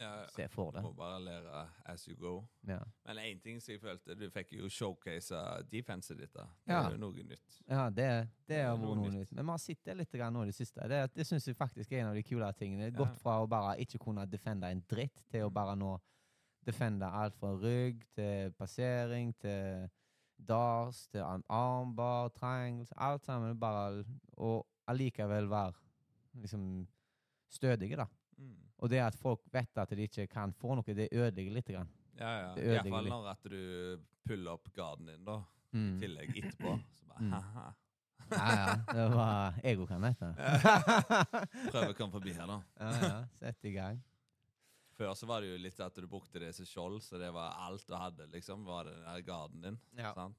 Ja, se for Du må bare lære as you go. Ja, Men én ting som jeg følte Du fikk jo showcasa defenset ditt. da. Det Ja. er jo noe nytt. ja det, det har vært noe nytt. Men vi har sett det litt nå i det siste. Det, det syns jeg faktisk er en av de kulere tingene. Ja. Gått fra å bare ikke kunne defende en dritt, til å Mm. bare nå defende alt fra rygg til passering til dars til armbar, triangles, alt sammen. Bare, og allikevel være liksom stødige, da. Og det at folk vet at de ikke kan få noe, det ødelegger litt. Grann. Ja, ja. Det ødelegger Iallfall når at du puller opp garden din, da. I Mm. tillegg etterpå. Så bare Mm. ha. Ja, ja. Det var Ego kan dette. Prøv å komme forbi her, da. ja, ja. Sett i gang. Før så var det jo litt at du brukte det som skjold, så det var alt du hadde, liksom. Var det garden din. Ja. Sant?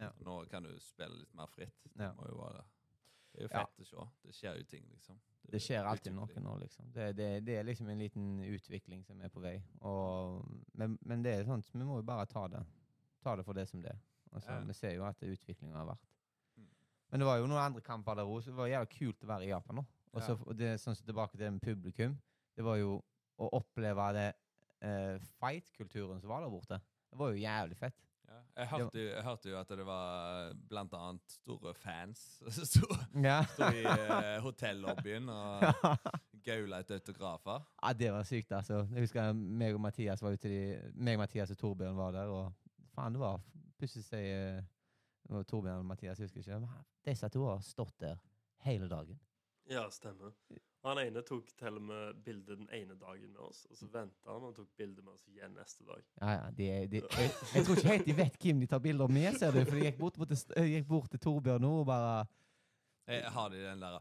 Ja. Nå kan du spille litt mer fritt. Det Ja. må jo være Det er jo Ja. fett å se. Det skjer jo ting, liksom. Det skjer alltid noe nå, liksom. Det, det, det er liksom en liten utvikling som er på vei. Og, men, men det er sånt, vi må jo bare ta det. Ta det for det som det er. Altså, Ja. Vi ser jo at utviklinga har vært. Mm. Men det var jo noen andre kamper der òg, så det var jævlig kult å være i Japan nå. Og så Ja. og det sånn som tilbake til det med publikum. Det var jo å oppleve det eh, fight-kulturen som var der borte. Det var jo jævlig fett. Ja. Jeg, hørte jo, jeg hørte jo at det var blant annet store fans som sto Ja. sto i eh, hotellobbyen og gaula etter autografer. ja, det var sykt, altså. Jeg husker meg og Mathias var ute i meg, Mathias og Torbjørn var der, og faen, det var plutselig seg eh, Torbjørn og Mathias, jeg husker ikke. Disse to har stått der hele dagen. Ja, stemmer. Han ene tok til og med bilde den ene dagen med oss, og så venta han og tok bilde med oss igjen neste dag. Ja, ja, de, de, jeg, jeg tror ikke helt de vet hvem de tar bilder med, ser du. For de gikk bort, bort, jeg gikk bort til Torbjørn nå og bare Jeg har de den der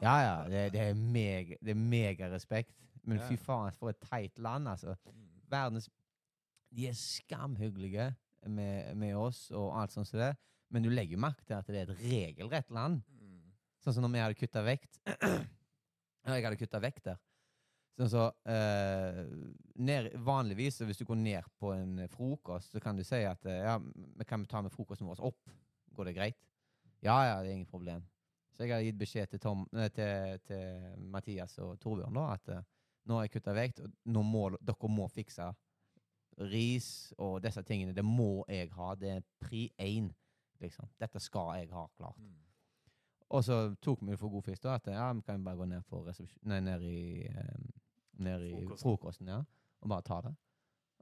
Ja, ja, det, det er meg, det er megarespekt. Men fy faen, for et teit land, altså. Verdens De er skamhyggelige med, med oss og alt sånt som det. Men du legger jo merke til at det er et regelrett land. Mm. Sånn som når vi hadde kutta vekt. Jeg hadde kutta vekt der. Sånn så eh, ned, Vanligvis hvis du går ned på en frokost, så kan du si at eh, ja, kan ta med frokosten vår opp. Går det greit? Ja, ja, det er ingen problem. Så jeg har gitt beskjed til, Tom, nei, til, til Mathias og Torbjørn da, at eh, nå har jeg kutta vekt, og nå må dere må fikse ris og disse tingene. Det må jeg ha. Det er pri én, liksom. Dette skal jeg ha klart. Mm. Og så tok vi for god fisk, da, at ja, vi kan bare gå ned, nei, ned i, eh, ned i Frokosten. frokosten, ja, og bare ta det.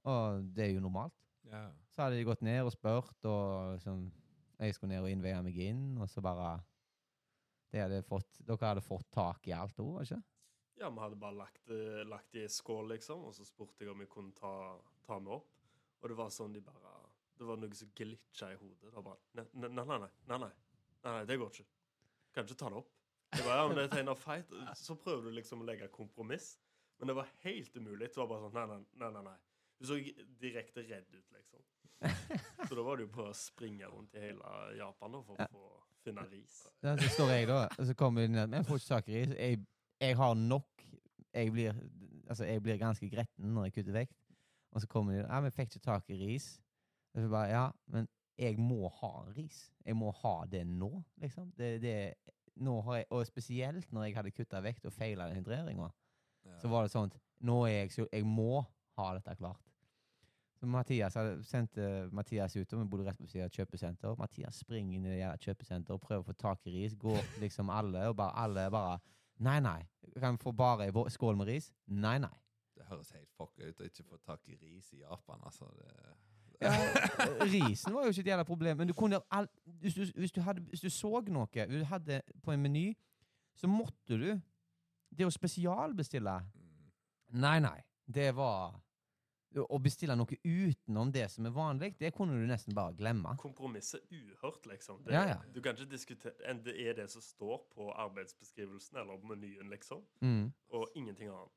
Og det er jo normalt. Ja. Så hadde de gått ned og spurt, og liksom, jeg skulle ned og innveie meg inn, og så bare det hadde fått, Dere hadde fått tak i alt òg, ikke? Ja, vi hadde bare lagt, det- lagt det i skål, liksom, og så spurte jeg om jeg kunne ta, ta meg opp. Og det var sånn de bare Det var noe som glitcha i hodet. Det var bare nei, nei, nei, nei, nei, nei, det går ikke. Kan ikke ta det opp. Jeg bare, ja, men det er tegn av fight. Så prøver du liksom å legge kompromiss, men det var helt umulig. Det var bare sånn Nei, nei, nei. nei. Du så direkte redd ut, liksom. Så da var det jo på å springe rundt i hele Japan da, for å få finne ris. Ja, så står jeg da, og så kommer de ned, men jeg får ikke tak i ris. Jeg, jeg har nok. Jeg blir, altså, jeg blir ganske gretten når jeg kutter vekt. Og så kommer de, ja, men jeg fikk ikke tak i ris. Og så bare, ja, men jeg må ha ris. Jeg må ha det nå, liksom. Det, det, nå har jeg, og spesielt når jeg hadde kutta vekt og feila hydreringa, Ja. så var det sånn Nå er jeg så Jeg må ha dette klart. Så Mathias hadde sendt eh, Mathias ut, og vi bodde rett på siden av et kjøpesenter. Mathias springer inn i det kjøpesenteret og prøver å få tak i ris. Går liksom alle, og bare alle bare Nei, nei. Kan vi få bare ei skål med ris? Nei, nei. Det høres helt fucka ut å ikke få tak i ris i Japan, altså. Det, Ja, risen var jo ikke et jævla problem, men du kunne all, hvis, du, hvis, du hadde, hvis du så noe du hadde på en meny, så måtte du Det å spesialbestille mm. Nei, nei. Det var Å bestille noe utenom det som er vanlig, det kunne du nesten bare glemme. Kompromisset uhørt, liksom. Det, Ja, ja. Du kan ikke diskutere enn Det er det som står på arbeidsbeskrivelsen eller på menyen, liksom. Mm. Og ingenting annet.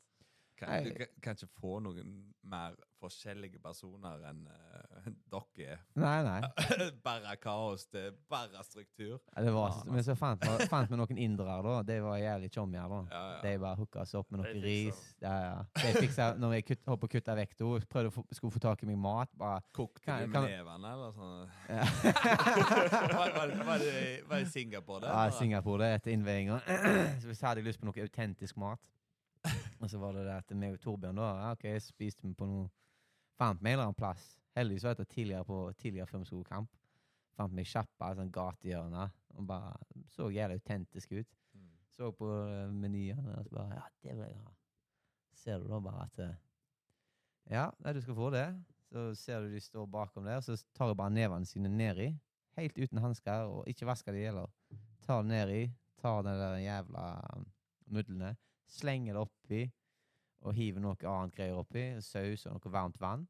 Kan, Nei. du kan, kan ikke få noen mer forskjellige personer enn uh, dere er. Nei, nei. bare kaos, det er bare struktur. Ja, det var, men så fant vi fant vi noen indere, da. De var jævlig tjommier. da. Ja, ja. De bare hooka oss opp med noe ris. fiksa. Ja, ja. De fiksa når jeg kutt, holdt på å kutte vekk. og prøvde å få, skulle få tak i meg mat. Bare Kokte Kan- du med nevene, eller sånn? ja. var, var, var, det, var det Singapore, det? Ja? Singapore, det etter innveiinga. Så hvis jeg hadde lyst på noe autentisk mat Og så var det det at meg og Torbjørn da ja, ok, spiste vi på noe Fant meg en eller annen plass. Heldigvis var det tidligere, på, tidligere før vi skulle kamp. Fant meg sjappa, sånn gatehjørne, og bare så jævlig autentisk ut. Mm. Så på uh, menyene og så bare Ja, det vil jeg ha. Ser du da bare at eh, Ja, nei, du skal få det. Så ser du de står bakom der, så tar jeg bare nevene sine nedi. Helt uten hansker, og ikke vasker de heller. Tar nedi, tar den der jævla um, mudlene, slenger det oppi, og hiver noe annet greier oppi. Saus og noe varmt vann.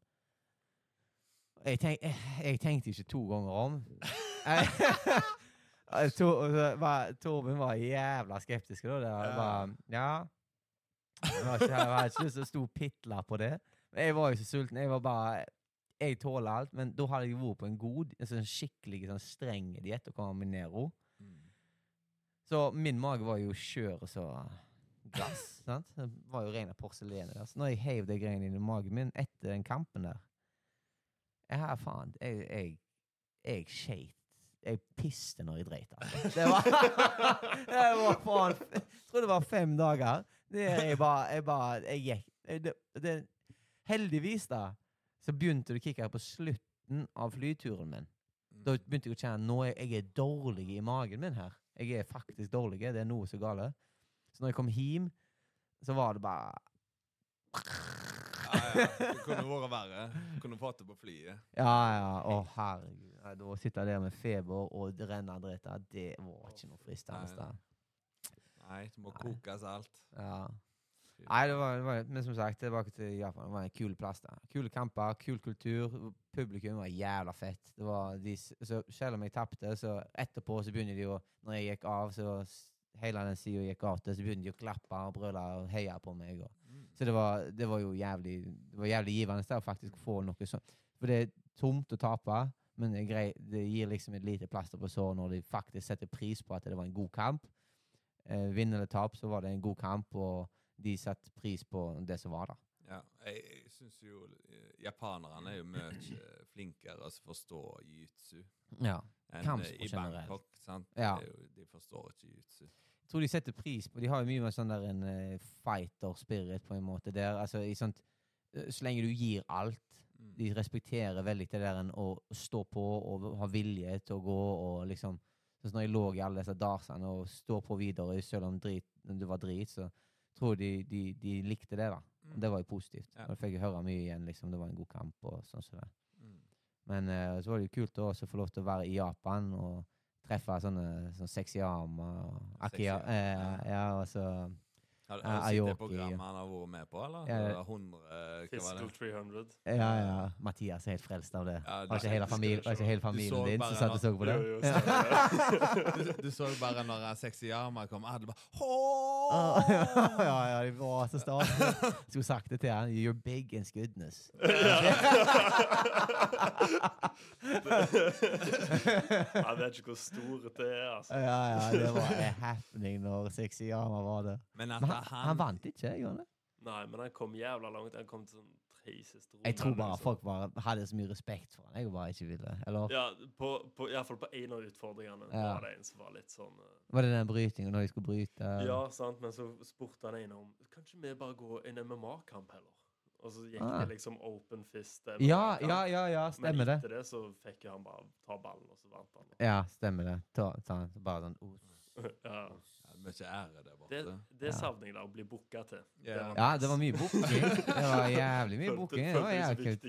Jeg, tenk, jeg, jeg tenkte ikke to ganger om. Var- Torben var jævla skeptisk. Da. Det var, ja. Jeg var ikke, jeg hadde ikke lyst til å stå og pitle på det. Men jeg var jo så sulten. Jeg var bare Jeg tåler alt, men da hadde jeg vært på en god, en sånn skikkelig sånn streng diett og kommet med Nero. Mm. Så min mage var jo skjør så glass. sant? Det var jo rene porselenet Der. Når jeg heiv de greiene inn i magen min etter den kampen der Jeg har faen Jeg, jeg, jeg skeit. Jeg piste når jeg dreit. Altså. Det var, det var faen Jeg tror det var fem dager. Det jeg bare Jeg bare Jeg gikk det, det, Heldigvis, da, så begynte det å kicke på slutten av flyturen min, Mm. da begynte jeg å kjenne nå er jeg er dårlig i magen min her. Jeg er faktisk dårlig. Det er noe som er gale. Så når jeg kom hjem, så var det bare Ja, ja. Det kunne vært verre. Kunne fått det på flyet. Ja, ja. Å, herregud. Nei, Da å sitte der med feber og renne drita, det var ikke noe fristende. Nei. Nei, det må Nei. kokes alt. Ja. Nei, det var, det var Men som sagt, tilbake til Japan. Det var en kul plass der. Kule kamper, kul kultur. Publikum var jævla fett. Det var de, så selv om jeg tapte, så etterpå så begynner de å Når jeg gikk av, så hele den sida gikk av til, så begynte de å klappe og brøle og heie på meg. Og. Mm. Så det var, det var jo jævlig Det var jævlig givende å faktisk få noe sånt. For det er tomt å tape, men det, grei, det gir liksom et lite plaster på såret når de faktisk setter pris på at det var en god kamp. Eh, Vinn eller tap, så var det en god kamp, og de satte pris på det som var der. Ja, jeg, jeg syns jo eh, japanerne er jo mye eh, flinkere til å forstå jiu-jitsu Ja. Enn Kampsport eh, i. Bangkok. Ja. Det jo, de forstår ikke jiu-jitsu. Jeg tror de setter pris på De har jo mye mer sånn der en uh, fighter spirit, på en måte. Der, altså, i sånt, eh, så lenge du gir alt Mm. De respekterer veldig det der en å stå på og ha vilje til å gå og liksom Sånn når jeg lå i alle disse darsene og stå på videre selv om drit, det var drit, så tror de, de, de likte det, da. Og det var jo positivt. Ja. Da fikk jeg høre mye igjen, liksom. Det var en god kamp og sånn som det. Men uh, så var det jo kult å også få lov til å være i Japan og treffe sånne sånne sexy armer. og Akia. Eh, ja. ja, og så Har, har du sett det programmet han har vært med på, eller? Ja, Det det- var 100, eh, hva Fiscal 300. Ja, ja. Mathias er helt frelst av det. Ja, Var ikke det- hele, det var ikke hele familien din som satt og så på det? Jo, jo, Ja. du, du så bare når sexy Sexyama kom, alle bare Ja, Åh! ja, ja, de var så stas. Skulle sagt det til han. You're big in goodness. Jeg vet ikke hvor store det er, altså. Ja, ja, det var happening når Sexyama var det. Men at Men han, han, vant ikke, gjorde han det? Nei, men han kom jævla langt. Han kom til sånn tre siste runder. Jeg tror bare liksom. folk bare hadde så mye respekt for han. Jeg bare ikke ville. Eller Ja, på, på, i hvert fall på en av utfordringene Ja. var det en som var litt sånn uh, var det den brytingen når de skulle bryte? Ja, sant, men så spurte han en om Kanskje vi bare går en MMA-kamp heller? Og så gikk Ah. det liksom open fist. ja, ja, ja, ja, stemmer det. Men etter det så fikk han bare ta ballen, og så vant han. Ja, stemmer det. Ta, ta, bare sånn os. ja. Ja, Mye ære der borte. Det, det savner jeg da, å bli booka til. Ja. var Ja, det var mye booking. Det var jævlig mye booking. Det var jævlig kult.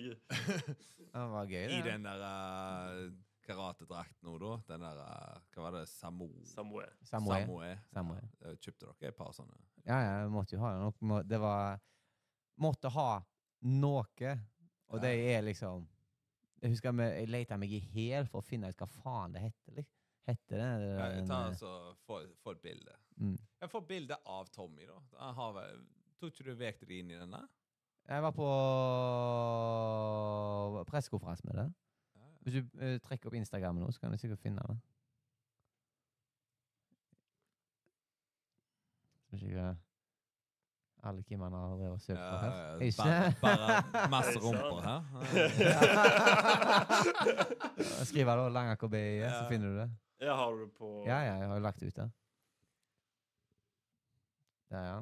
Det var gøy, I den der uh, karatedrakten nå, da. Den der uh, Hva var det? Samo... Samoe. Samoe. Samoe. Samoe. Ja, eh, kjøpte dere et par sånne? Ja, ja, jeg måtte jo ha noe. Det var Måtte ha noe, og det er liksom Jeg husker jeg leita meg i hæl for å finne ut hva faen det heter. Liksom. Heter det det Ja, der, jeg tar altså, få, få et bilde. mm. Jeg får bilde av Tommy, da. Jeg har Tror ikke du vekte deg inn i denne? Jeg var på pressekonferanse med det. Ja, ja. Hvis du eh, trekker opp Instagram nå, så kan du sikkert finne det. Skal ikke alle kimene har drevet og søkt på her. Ja, Ikke? bare, bare masse Er rumper her. Skriv da Langaker BI, så finner du det. Ja, har det på Ja, ja, jeg har lagt det ut der. Der, ja.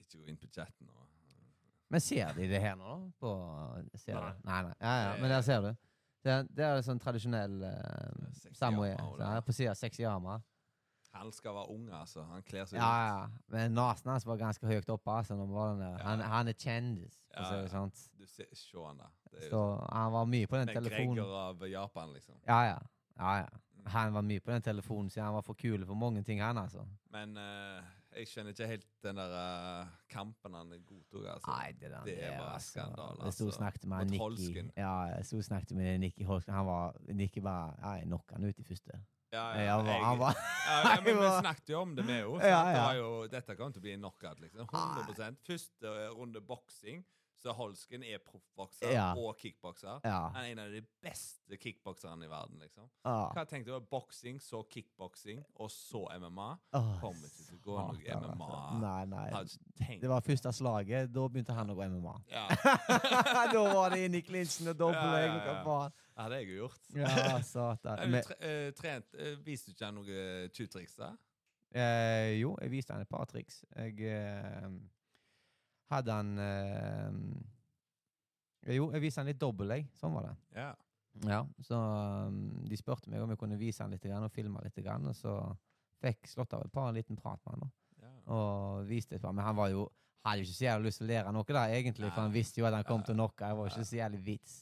Ikke gå inn på chatten og Men ser de det her nå? da? På, ser Nei. Nei, nei. Ja, ja, men der ser du. Det er, det er sånn tradisjonell uh, det. her På sida sexy armer. Han skal være ung, altså. Han kler seg Ja, ja. Men nesen hans var ganske høyt oppe. Altså, når var den der. Han, Ja. han er kjendis. Ja, Ja, ja. sånn. Du ser, se han da. Det er Så jo han var mye på den den telefonen. Gregor av Japan, liksom. Ja, ja. ja, ja. Han var mye på den telefonen, siden han var for kul for mange ting, han, altså. Men uh, jeg skjønner ikke helt den der uh, kampen han godtok, altså. Nei, det, der, det er var altså. skandale, Jeg sto og altså. snakket med Nikki. Ja, jeg sto og snakket med Nikki Holsken. Han var Nikki bare Ja, jeg knocka han ut i første. Ja, Ja, jeg, var, han var ja, ja, men vi snakket jo om det, vi òg. Ja, ja. det Dette kommer til å bli en knockout. liksom. 100% Første runde boksing, så Holsken er proffbokser Ja. og kickbokser. Ja. Han er en av de beste kickbokserne i verden. liksom. Ah. Hva tenkte du? Boksing, så kickboksing, og så MMA? Oh, Kommer ikke til å gå noe altså. MMA. Nei, nei. Tenkt Det var første slaget. Da begynte han å gå MMA. Ja, da var det inn i klinsen og dobbeltlegg Ja, ja, ja. det hadde jeg jo gjort. Ja, satan. Men, tre eh, trent eh, Viste du ikke han noe tjuvtriks da? eh, jo, jeg viste han et par triks. Jeg eh, hadde han eh, Jo, jeg viste han litt dobbel, jeg. Sånn var det. Ja. Ja, så um, de spurte meg om jeg kunne vise han litt og filme litt, og så fikk slått av et par en liten prat med han. da, ja. Og viste et par, Men han var jo hadde jo ikke så jævlig lyst til å lære noe da, egentlig, for han visste jo at han kom til å knocke. Det var ikke så jævlig vits,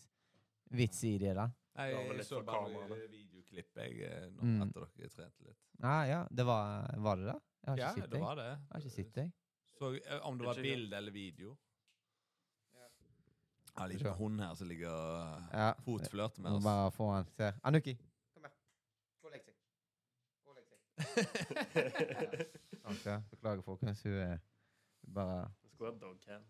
vits i det, da. Nei, jeg så bare videoklipp jeg, når nå Mm. etter dere trente litt. Ja, ja, det var, var det det? Jeg har ikke Ja, sett det det. var det. Jeg har ikke sett det. Så eh, om det var bilde eller video. Ja. En liten hund her som ligger og Ja. fotflørter med oss. bare få han Se. Anuki, kom her. Gå og legg seg. Gå og legg seg. Sant, ja. Beklager, folkens. Hun er bare Det skulle være dogcam.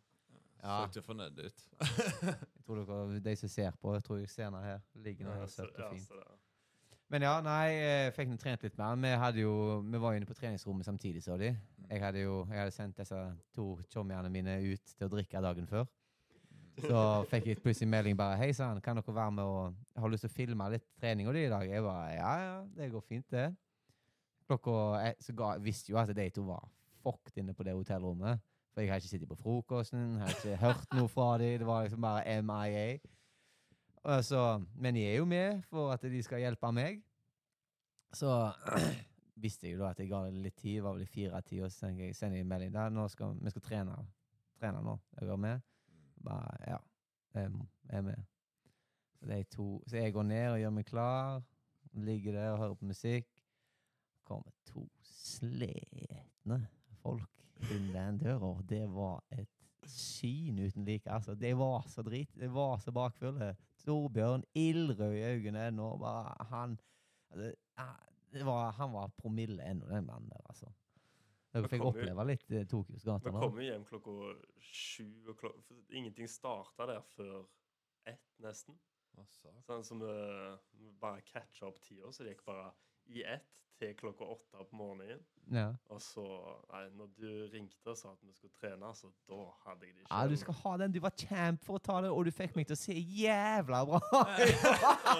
Ja. Så ikke fornøyd ut. Jeg tror dere, de som ser på, jeg tror jeg ser henne her. Ligger nå Ja, her så- søtt og ja, fint. Men ja, nei, jeg fikk nå trent litt mer. Vi, hadde jo, vi var jo inne på treningsrommet samtidig, så de. Jeg hadde jo jeg hadde sendt disse to chommiene mine ut til å drikke dagen før. Så fikk jeg plutselig melding bare Hei sann, kan dere være med og ha lyst til å filme litt treninga di i dag? Jeg bare Ja, ja, det går fint, det. Klokka jeg, Så ga, visste jo at de to var fucked inne på det hotellrommet. For jeg har ikke sittet på frokosten, har ikke hørt noe fra dem. Det var liksom bare MIA. Og så, men jeg er jo med for at de skal hjelpe meg. Så visste jeg jo da at jeg ga det litt tid, var vel i fire av ti, og så tenker jeg, sender en melding der. Nå skal, vi skal trene, trene nå. Jeg er med. Bare, ja, jeg er med. Så, de to, så jeg går ned og gjør meg klar. Ligger der og hører på musikk. kommer to slitne folk inn den døra. Det var et syn uten like. Altså, det var så drit. Det var så bakfulle. Torbjørn, ildrød i øynene ennå. Bare han altså, det var, Han var promille ennå, den mannen der, altså. Dere fikk oppleve litt eh, Tokyos gater Vi kom jo hjem klokka sju, og klok for ingenting starta der før ett, nesten. Sånn som vi vi bare catcha opp tida, så det gikk bare i ett til klokka åtte på morgenen. Ja. Og så, nei, når du ringte og sa at vi skulle trene, så da hadde jeg det ikke. ja, du skal ha den. Du var champ for å ta det, og du fikk meg til å se jævla bra Det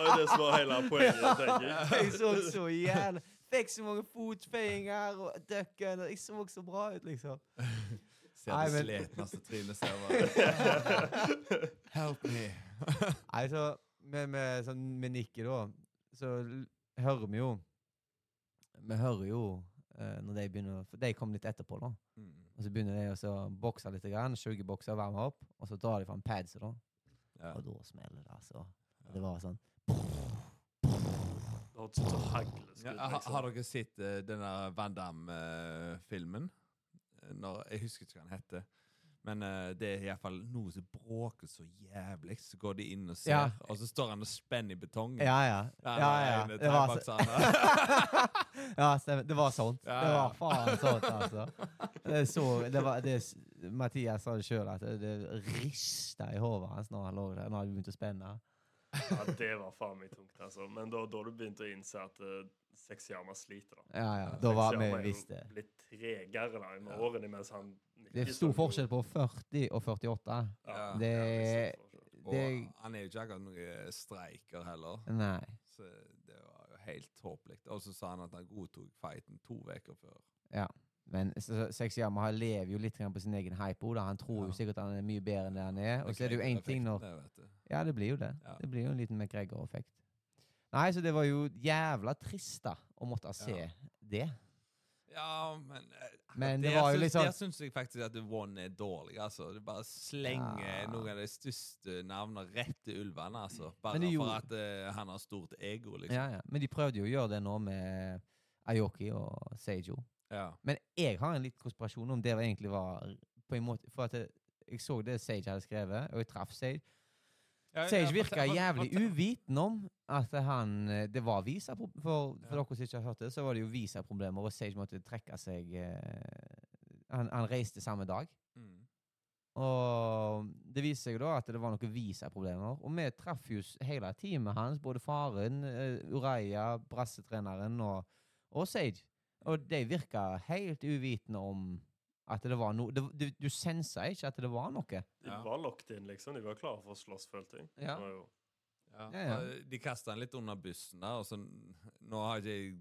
var det som var hele poenget, tenker jeg. Jeg så så jævla Fikk så mange fotfeiinger og ducken, og jeg så så bra ut, liksom. Ser det men- slitneste trynet ser bare Help me. Nei, så med, med, sånn, med Nikki, da, så hører vi jo Vi hører jo eh, når de begynner For de kom litt etterpå, da. Mm. Og så begynner de å bokse litt, grann, sugebokse og varme opp. Og så drar de fram padset, da. Ja. Og da smeller det, altså. Det var sånn Det hørtes ut som Ja, hagleskudd. liksom. har dere sett uh, denne Van Damme-filmen? Uh, jeg husker ikke hva den heter. Men uh, det er iallfall noe som bråker så jævlig. Så går de inn og ser, Ja. og så står han og spenner i betongen. Ja, ja. Ja, ja, ja. Det var, så, ja, stemmer. Det var sånt. Ja, Det var faen sånt, altså. Det så, det var, det, Mathias sa det sjøl, at det, det rista i hodet hans når han lå der. Når han begynte å spenne. Ja, det var faen meg tungt, altså. Men da, da du begynte å innse at uh, Sexyama sliter, da. Ja, ja. Da var vi visste. Blitt tregere da, med Ja. årene, mens han Det er stor forskjell på 40 og 48. Ja. Det stor forskjell. Og det- han er jo ikke akkurat noen streiker heller. Nei. Så det var jo helt tåpelig. Og så sa han at han godtok fighten to uker før. Ja. Men Sexyama lever jo litt på sin egen hype. Da. Han tror Ja. jo sikkert han er mye bedre enn det han er. Og så er det jo én ting når Det. Ja, det blir jo det. Ja. Det blir jo en liten McGregor-effekt. Nei, så det var jo jævla trist, da, å måtte se Ja. det. Ja, men eh, Men der det var jo syns- Der jeg faktisk at One er dårlig. altså. Du bare slenger Ja. noen av de største navnene rett til ulvene, altså. Bare Men for gjorde- at uh, han har stort ego, liksom. Ja, ja. Men de prøvde jo å gjøre det nå med Ayoki og Seijo. Ja. Men jeg har en litt konspirasjon om det egentlig var på en måte For at jeg, jeg så det Sage hadde skrevet, og jeg traff Sage. Sage virka jævlig uvitende uviten om at han eh, Det var visaproblemer. For, for dere som ikke har hørt det, så var det jo visaproblemer, og Sage måtte trekke seg eh, han, han reiste samme dag. Mm. Og det viste seg da at det var noen visaproblemer. Og vi traff jo hele teamet hans, både faren, uh, Uraya, brassetreneren og, og Sage. Og de virka helt uvitende om at det var noe Du, du, sensa ikke at det var noe. De var locked in, liksom. De var klare for å slåss, følte jeg. Ja. Det var jo- Ja. Ja, ja. De kasta han litt under bussen der. Og så, nå har ikke jeg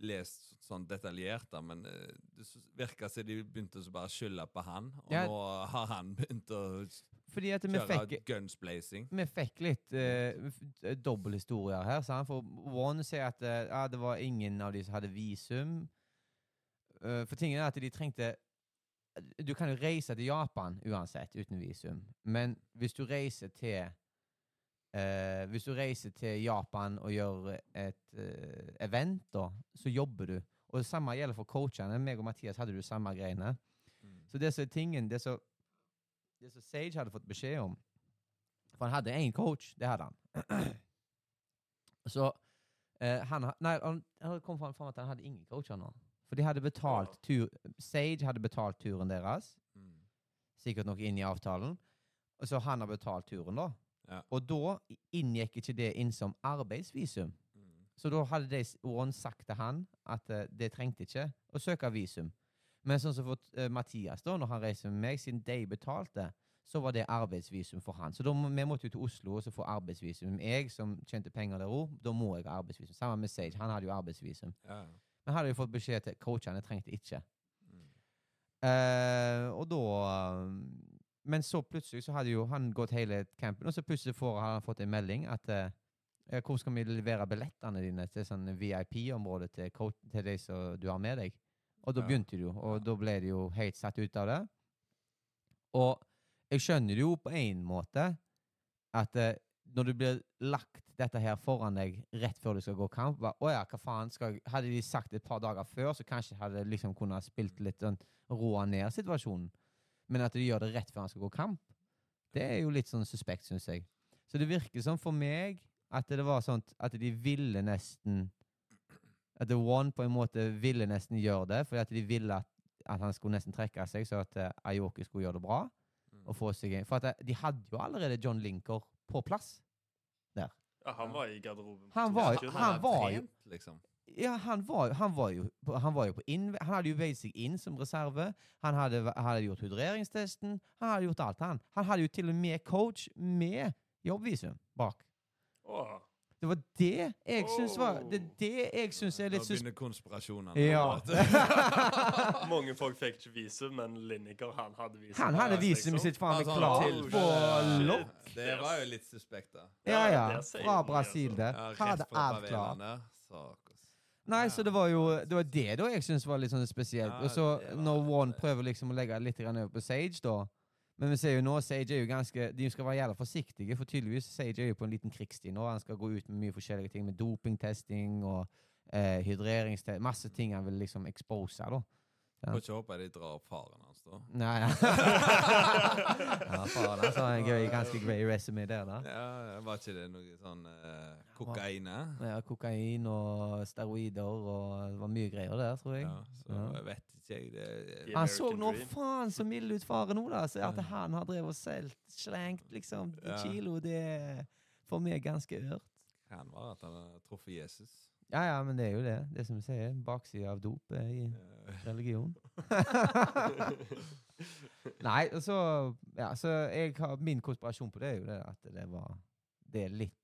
lest sånn detaljert, da, men eh, det virka som de begynte å bare skylde på han. Og Ja. nå har han begynt å fordi at vi Kjøre fikk guns blazing. vi fikk litt uh, dobbelthistorier her. Sant? For One sier at uh, det var ingen av de som hadde visum. Uh, for tingen er at de trengte Du kan jo reise til Japan uansett uten visum, men hvis du reiser til eh, Hvis du reiser til Japan og gjør et eh, event, da, så jobber du. Og det samme gjelder for coachene. Meg og Mathias hadde du samme greiene. Mm. Så det som er tingen Det som Sage hadde fått beskjed om For han hadde én coach, det hadde han. Så eh, han Nei, han, han kom fram til at han hadde ingen coacher nå. For de hadde betalt tur Sage hadde betalt turen deres, Mm. sikkert nok inn i avtalen. Og så han har betalt turen, da. Ja. Og da inngikk ikke det inn som arbeidsvisum. Mm. Så da hadde de Ron sagt til han at uh, det trengte ikke å søke visum. Men sånn som for uh, Mathias, da, når han reiser med meg, siden de betalte, så var det arbeidsvisum for han. Så da vi måtte jo til Oslo og så få arbeidsvisum. Jeg som tjente penger der òg, da må jeg ha arbeidsvisum. Sammen med Sage, han hadde jo arbeidsvisum. Ja. Men hadde jo fått beskjed til coachene trengte ikke. Mm. Eh, og da Men så plutselig så hadde jo han gått hele campen, og så plutselig får han fått en melding at eh, hvor skal vi levere billettene dine til sånn VIP-området til, coach- til de som du har med deg? Og da begynte det jo, og da ble det jo helt satt ut av det. Og jeg skjønner jo på en måte at eh, når du blir lagt dette her foran deg rett før du skal gå kamp bare, Å ja, hva faen skal Hadde de sagt et par dager før, så kanskje hadde jeg liksom kunnet spilt litt sånn roa ned situasjonen. Men at de gjør det rett før han skal gå kamp, det er jo litt sånn suspekt, syns jeg. Så det virker som for meg at det var sånn at de ville nesten At The One på en måte ville nesten gjøre det, fordi at de ville at, at han skulle nesten trekke seg, så at uh, Ayoki skulle gjøre det bra. Og få seg en, For at de hadde jo allerede John Linker på plass. Ja, han var i garderoben. Han var- sekunder. han var jo- liksom. Ja, han var, han var jo på- Han var jo på inn, Han hadde jo veid seg inn som reserve. Han hadde, hadde gjort hydreringstesten. Han hadde gjort alt, han. Han hadde jo til og med coach med jobbvisum bak. Åh, Det var det jeg syns var Det er det jeg syns er litt Nå sus... begynner konspirasjonene. Ja. Mange folk fikk ikke visum, men Lineker, han hadde visum. Han hadde visumet liksom. sitt faen meg Altså, klart på lokk. Det var jo litt suspekt, da. Ja, Ja, Fra Brasil, altså. det. Hadde alt klart. Nei, så det var jo Det var det da jeg syns var litt sånn spesielt. Og så når One prøver liksom å legge litt over på Sage, da Men vi ser jo nå Sage er jo ganske De skal være jævla forsiktige, for tydeligvis Sage er jo på en liten krigstid nå. Han skal gå ut med mye forskjellige ting, med dopingtesting og eh, hydreringstest Masse ting han vil liksom expose, da. Ja. Får ikke håpe de drar opp faren hans, Ja, ja. ja faen, altså. En gøy, ganske grey resume der, da. Ja, Var ikke det noe sånn eh, kokain? Ja, kokain og steroider og Det var mye greier der, tror jeg. Ja, så Ja. jeg vet ikke, jeg. Det, det Han så nå faen så mild ut faren nå, da. Så at han har drevet og solgt, slengt liksom Ja. kilo, det er for meg ganske ørt. kan være at han har truffet Jesus. Ja, ja, men det er jo det. Det som vi sier, baksida av dop er i Eh, religion. Nei, og så Ja, så jeg har min konspirasjon på det er jo det at det var Det er litt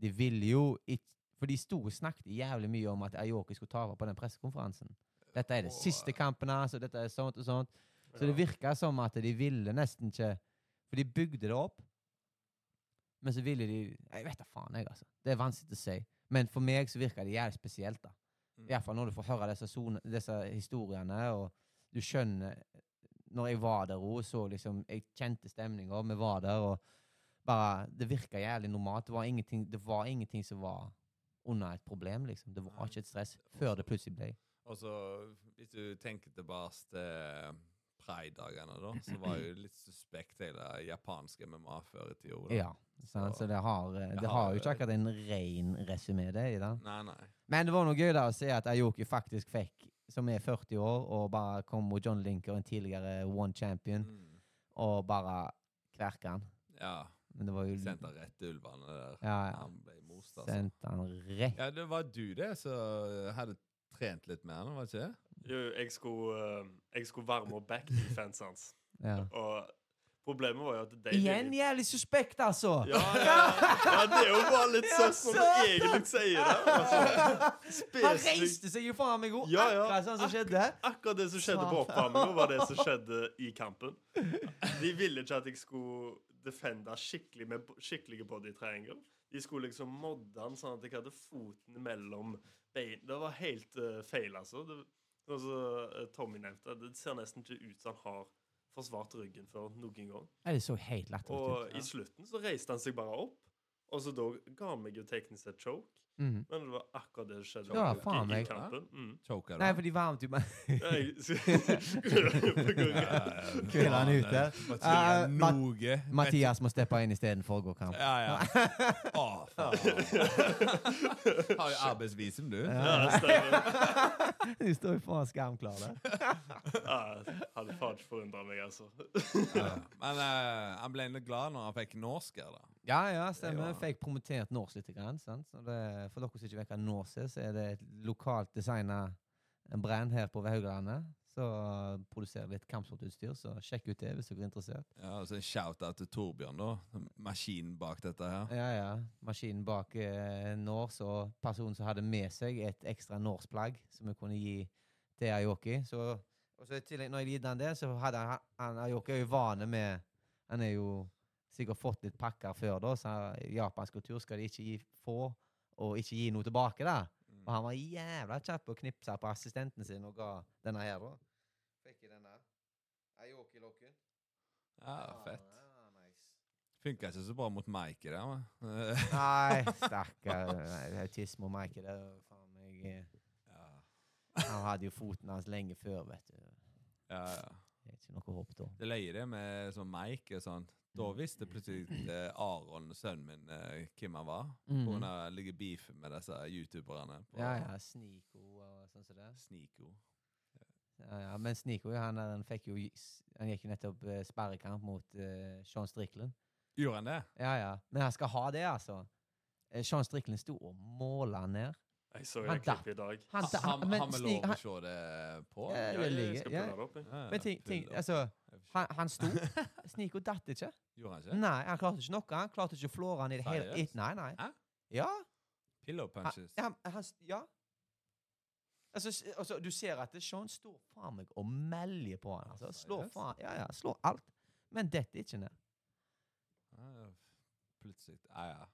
De ville jo ikke For de sto og snakket jævlig mye om at Ayoki skulle ta over på den pressekonferansen. Dette er det og- siste kampen hans, og dette er sånt og sånt. Så det virka som at de ville nesten ikke For de bygde det opp, men så ville de Jeg vet da faen, jeg, altså. Det er vanskelig å si. Men for meg så virker det jævlig spesielt, da. I hvert fall når du får høre disse, zone, disse historiene, og du skjønner Når jeg var der og så liksom Jeg kjente stemninga, vi var der, og bare Det virka jævlig normalt. Det var ingenting, det var ingenting som var under et problem, liksom. Det var ikke et stress før det plutselig ble. Og så, hvis du tenker tilbake til Pride-dagene, da, så var jo litt suspekt hele japanske MMA før i tida. da. Ja. så, Så det har, eh, det Det har jo ikke akkurat en ren resymé, det. i det. Nei, nei. Men det var noe gøy da å se at Ayoki faktisk fikk, som er 40 år, og bare kom mot John Linker, en tidligere one champion, Mm. og bare kverka han. Ja. Men det var jo Sendte han rett til ulvene der. Ja, ja. Han ble most, altså. Sendte han rett Ja, det var du det som hadde trent litt med han, var det ikke? Jo, jeg skulle, eh, jeg skulle varme opp back-defense hans. ja. Og problemet var jo at de Igjen jævlig suspekt, altså! Ja, ja, ja, det er jo bare litt Ja, søtt når du egentlig sier det. Altså, Han reiste seg jo faen meg opp! Ja, ja. Akkurat sånn som skjedde. Akkurat det som skjedde på oppvarminga, var det som skjedde i kampen. De ville ikke at jeg skulle defende skikkelig med skikkelige body triangle. De skulle liksom modde han sånn at jeg hadde foten mellom bein. Det var helt uh, feil, altså. Det, sånn som eh, Tommy nevnte, det ser nesten ikke ut som han har forsvart ryggen før noen gang. Det så helt latterlig Og i slutten så reiste han seg bare opp, og så da ga han meg jo teknisk sett choke. Mhm. Men det var akkurat det som skjedde Ja, i- faen i, meg. kampen. Mm. Choker, Nei, for de varmet jo meg Kvelden ute. Mathias Eh, Mathias må steppe inn istedenfor å gå kamp. Ja, ja. Å, faen. Har jo arbeidsvisum, du. Ja, stemmer. du står jo faen skamklare. Ja, hadde faen ikke forundra meg, altså. Ja. Men uh, han ble glad når han fikk norsk her, da. Ja, ja, stemmer. Det Fikk promotert norsk litt. Grann, sant? Så det, for dere som ikke vet hva Nås er, så er det et lokalt designa brand her på Haugalandet. Så produserer litt kampsportutstyr, så sjekk ut det hvis dere er interessert. Ja, og så En shout-out til Torbjørn, da. Maskinen bak dette her. Ja, ja. Maskinen bak eh, Nors, og personen som hadde med seg et ekstra Nors-plagg som vi kunne gi til Ayoki. Så, og så i tillegg, når jeg gitt han det, så hadde han, han Ayoki er jo vane med Han er jo sikkert fått litt pakker før, da, så japansk kultur skal de ikke gi få og ikke gi noe tilbake. da. Mm. Og han var jævla kjapp og knipsa på assistenten sin og ga denne her, da. Fikk jeg denne. Ayoki-lokken. Ja, fett. Ja, nice. Funka ikke så bra mot Mike der, men. Nei, stakkar. Autisme og Mike, det er faen meg eh, ja. Han hadde jo foten hans lenge før, vet du. ja, ja. Ikke noe håp da. Det løye med sånn Mike og sånt. Da visste plutselig eh, Aron, sønnen min, eh, hvem han var. På Mhm. grunn av ligge beef med disse youtuberne. på Ja, ja. Sniko og sånn som det. Sniko. Ja, ja. Men Sniko han, han fikk jo Han gikk jo nettopp eh, sperrekamp mot eh, Sean Strickland. Gjorde han det? Ja, ja. Men han skal ha det, altså. Eh, Sean Strickland sto og måla ned. Jeg så en et klipp i dag. Han, Ha- han, Har men har vi lov å se det på? Ja, jeg, jeg, jeg skal ja. pulle det opp. jeg. Ja, men ting, ting, altså, han, han sto. Sniko datt ikke. Gjorde han ikke? Nei, han klarte ikke noe. Han klarte ikke å flåre han i det hele tatt. Nei, nei. Hæ? Ja. Pillow punches. ja, han, han, ja. Altså, altså, du ser at det- Sean står faen meg og melder på han. Altså. Slår faen, ja, ja, slår alt. Men detter ikke ned. Plutselig Ja, ja.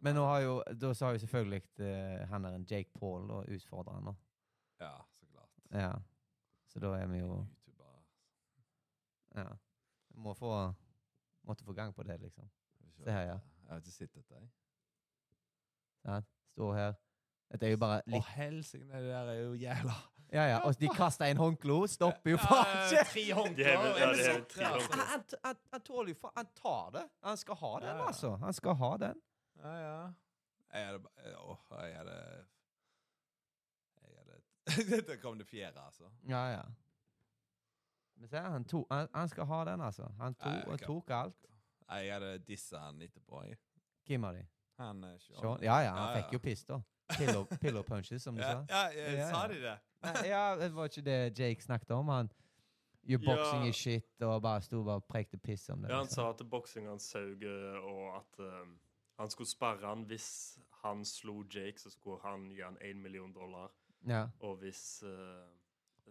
Men nå har jo, da så har jo selvfølgelig uh, han der en Jake Paul og utfordrer han. da. Ja, så klart. Ja. Så da er vi jo YouTuber. Ja. Må få Måtte få gang på det, liksom. Se her, ja. Jeg har ikke sett dette. jeg. Ja, Står her. Dette er jo bare Å, litt helsike, det der er jo jævla Ja, ja. Og de kaster en håndklo. Stopper jo faen ikke! Tre håndklær. Han, tåler jo faen Han tar det. Han skal ha den, altså. Han skal ha den. Ja, ja. Jeg hadde ba- Åh, jeg hadde Jeg hadde Dette kom det fjerde, altså. Ja, ja. Men se, han, to, han, han skal ha den, altså. Han, to, Ja, jeg kan- tok alt. Jeg hadde dissa han etterpå. Jeg. Hvem av de? Han eh, Sean. Sean? Ja, ja. Han Ja, ja. fikk jo piss, da. Pillow, pillow punches, som du Ja, sa. ja, jeg, Ja, sa ja. de det? Nei, ja, det var ikke det Jake snakket om. Han gjorde boxing Ja. is shit, og bare sto bare og prekte piss om det. Ja, han liksom. sa at boksing hans saug, eh, og at eh, han skulle sperre han hvis han slo Jake, så skulle han gi han én million dollar. Ja. Og hvis uh,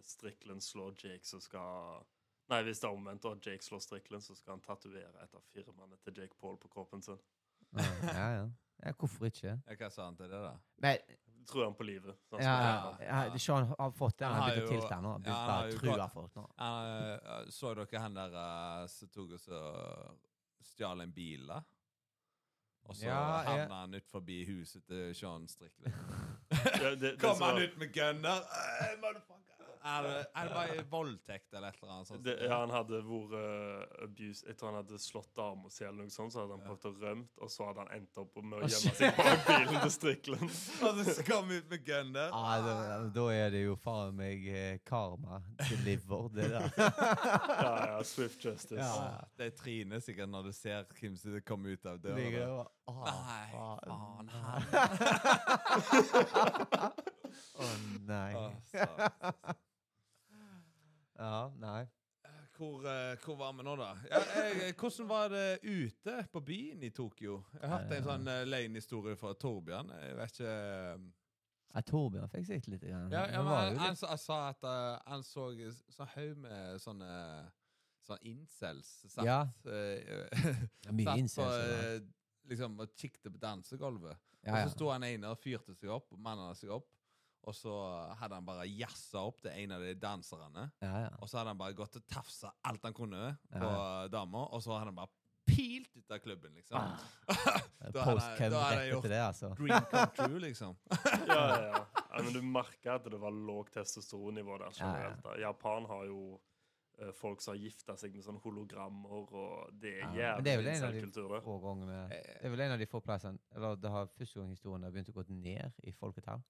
Strickland slår Jake, så skal Nei, hvis det er omvendt, og Jake slår Strickland, så skal han tatovere et av firmaene til Jake Paul på kroppen sin. Ja, ja, ja. ja. Hvorfor ikke? Ja, Hva sa han til det, da? Men Tror han på livet. så han ja, ja, han. ja, det- Sean har fått det. Han Han har begynt å tilte nå. Han ja, han begynt å true folk nå. Ja, så dere han der uh, som tok og så stjal en bil, da? Og så Ja, jeg- havna han ut forbi huset til Sean Strickland. Ja, det- det Kom han var- ut med gunner? Eh. Er er det bare voldtekt eller et eller annet sånt? Det, ja, han hadde vært uh, abused Jeg tror han hadde slått dama si, eller noe sånt, så hadde han prøvd å rømme, og så hadde han endt opp med å gjemme seg bak bilen til Strickland. Og så kom vi ut med gunner? Ja, da, da er det jo faen meg karma karma liver, det der. Ja, ja, Swift Justice. Ja. Det er Trine sikkert når du ser hvem som kommer ut av døra. Ligger da. og- Å, Nei, faen, Å nei. Åh, så. Ja, nei. Hvor, eh, hvor var vi nå, da? Ja, jeg, hvordan var det ute på byen i Tokyo? Jeg har hatt en sånn løgnhistorie fra Torbjørn. Jeg vet ikke eh, Ja, Torbjørn fikk sett litt. Grann. Ja, ja men han, han, sa- at uh, han så sånn haug med sånne sånn incels satt Ja. eh, Mye satt incels. på, eh, liksom, og kikket på dansegulvet. Og så sto han ene og fyrte seg opp, og mannen seg opp. Og så hadde han bare jazza opp til en av de danserne. ja, ja. Og så hadde han bare gått og tafsa alt han kunne på Ja. dama, og så hadde han bare pilt ut av klubben, liksom. Ah. Da hadde- jeg gjort- etter det, altså. Dream come true, liksom. Ja, ja, ja. ja men du merker at det var lågt testosteronnivå der Ja, ja. generelt. da. Japan har jo eh, folk som har gifta seg med sånne hologrammer, og det er Ja, det er vel jævlig en av de det. få med Eh, Det er vel en av de få plassene Eller det har første gang historien har begynt å gå ned i folketall.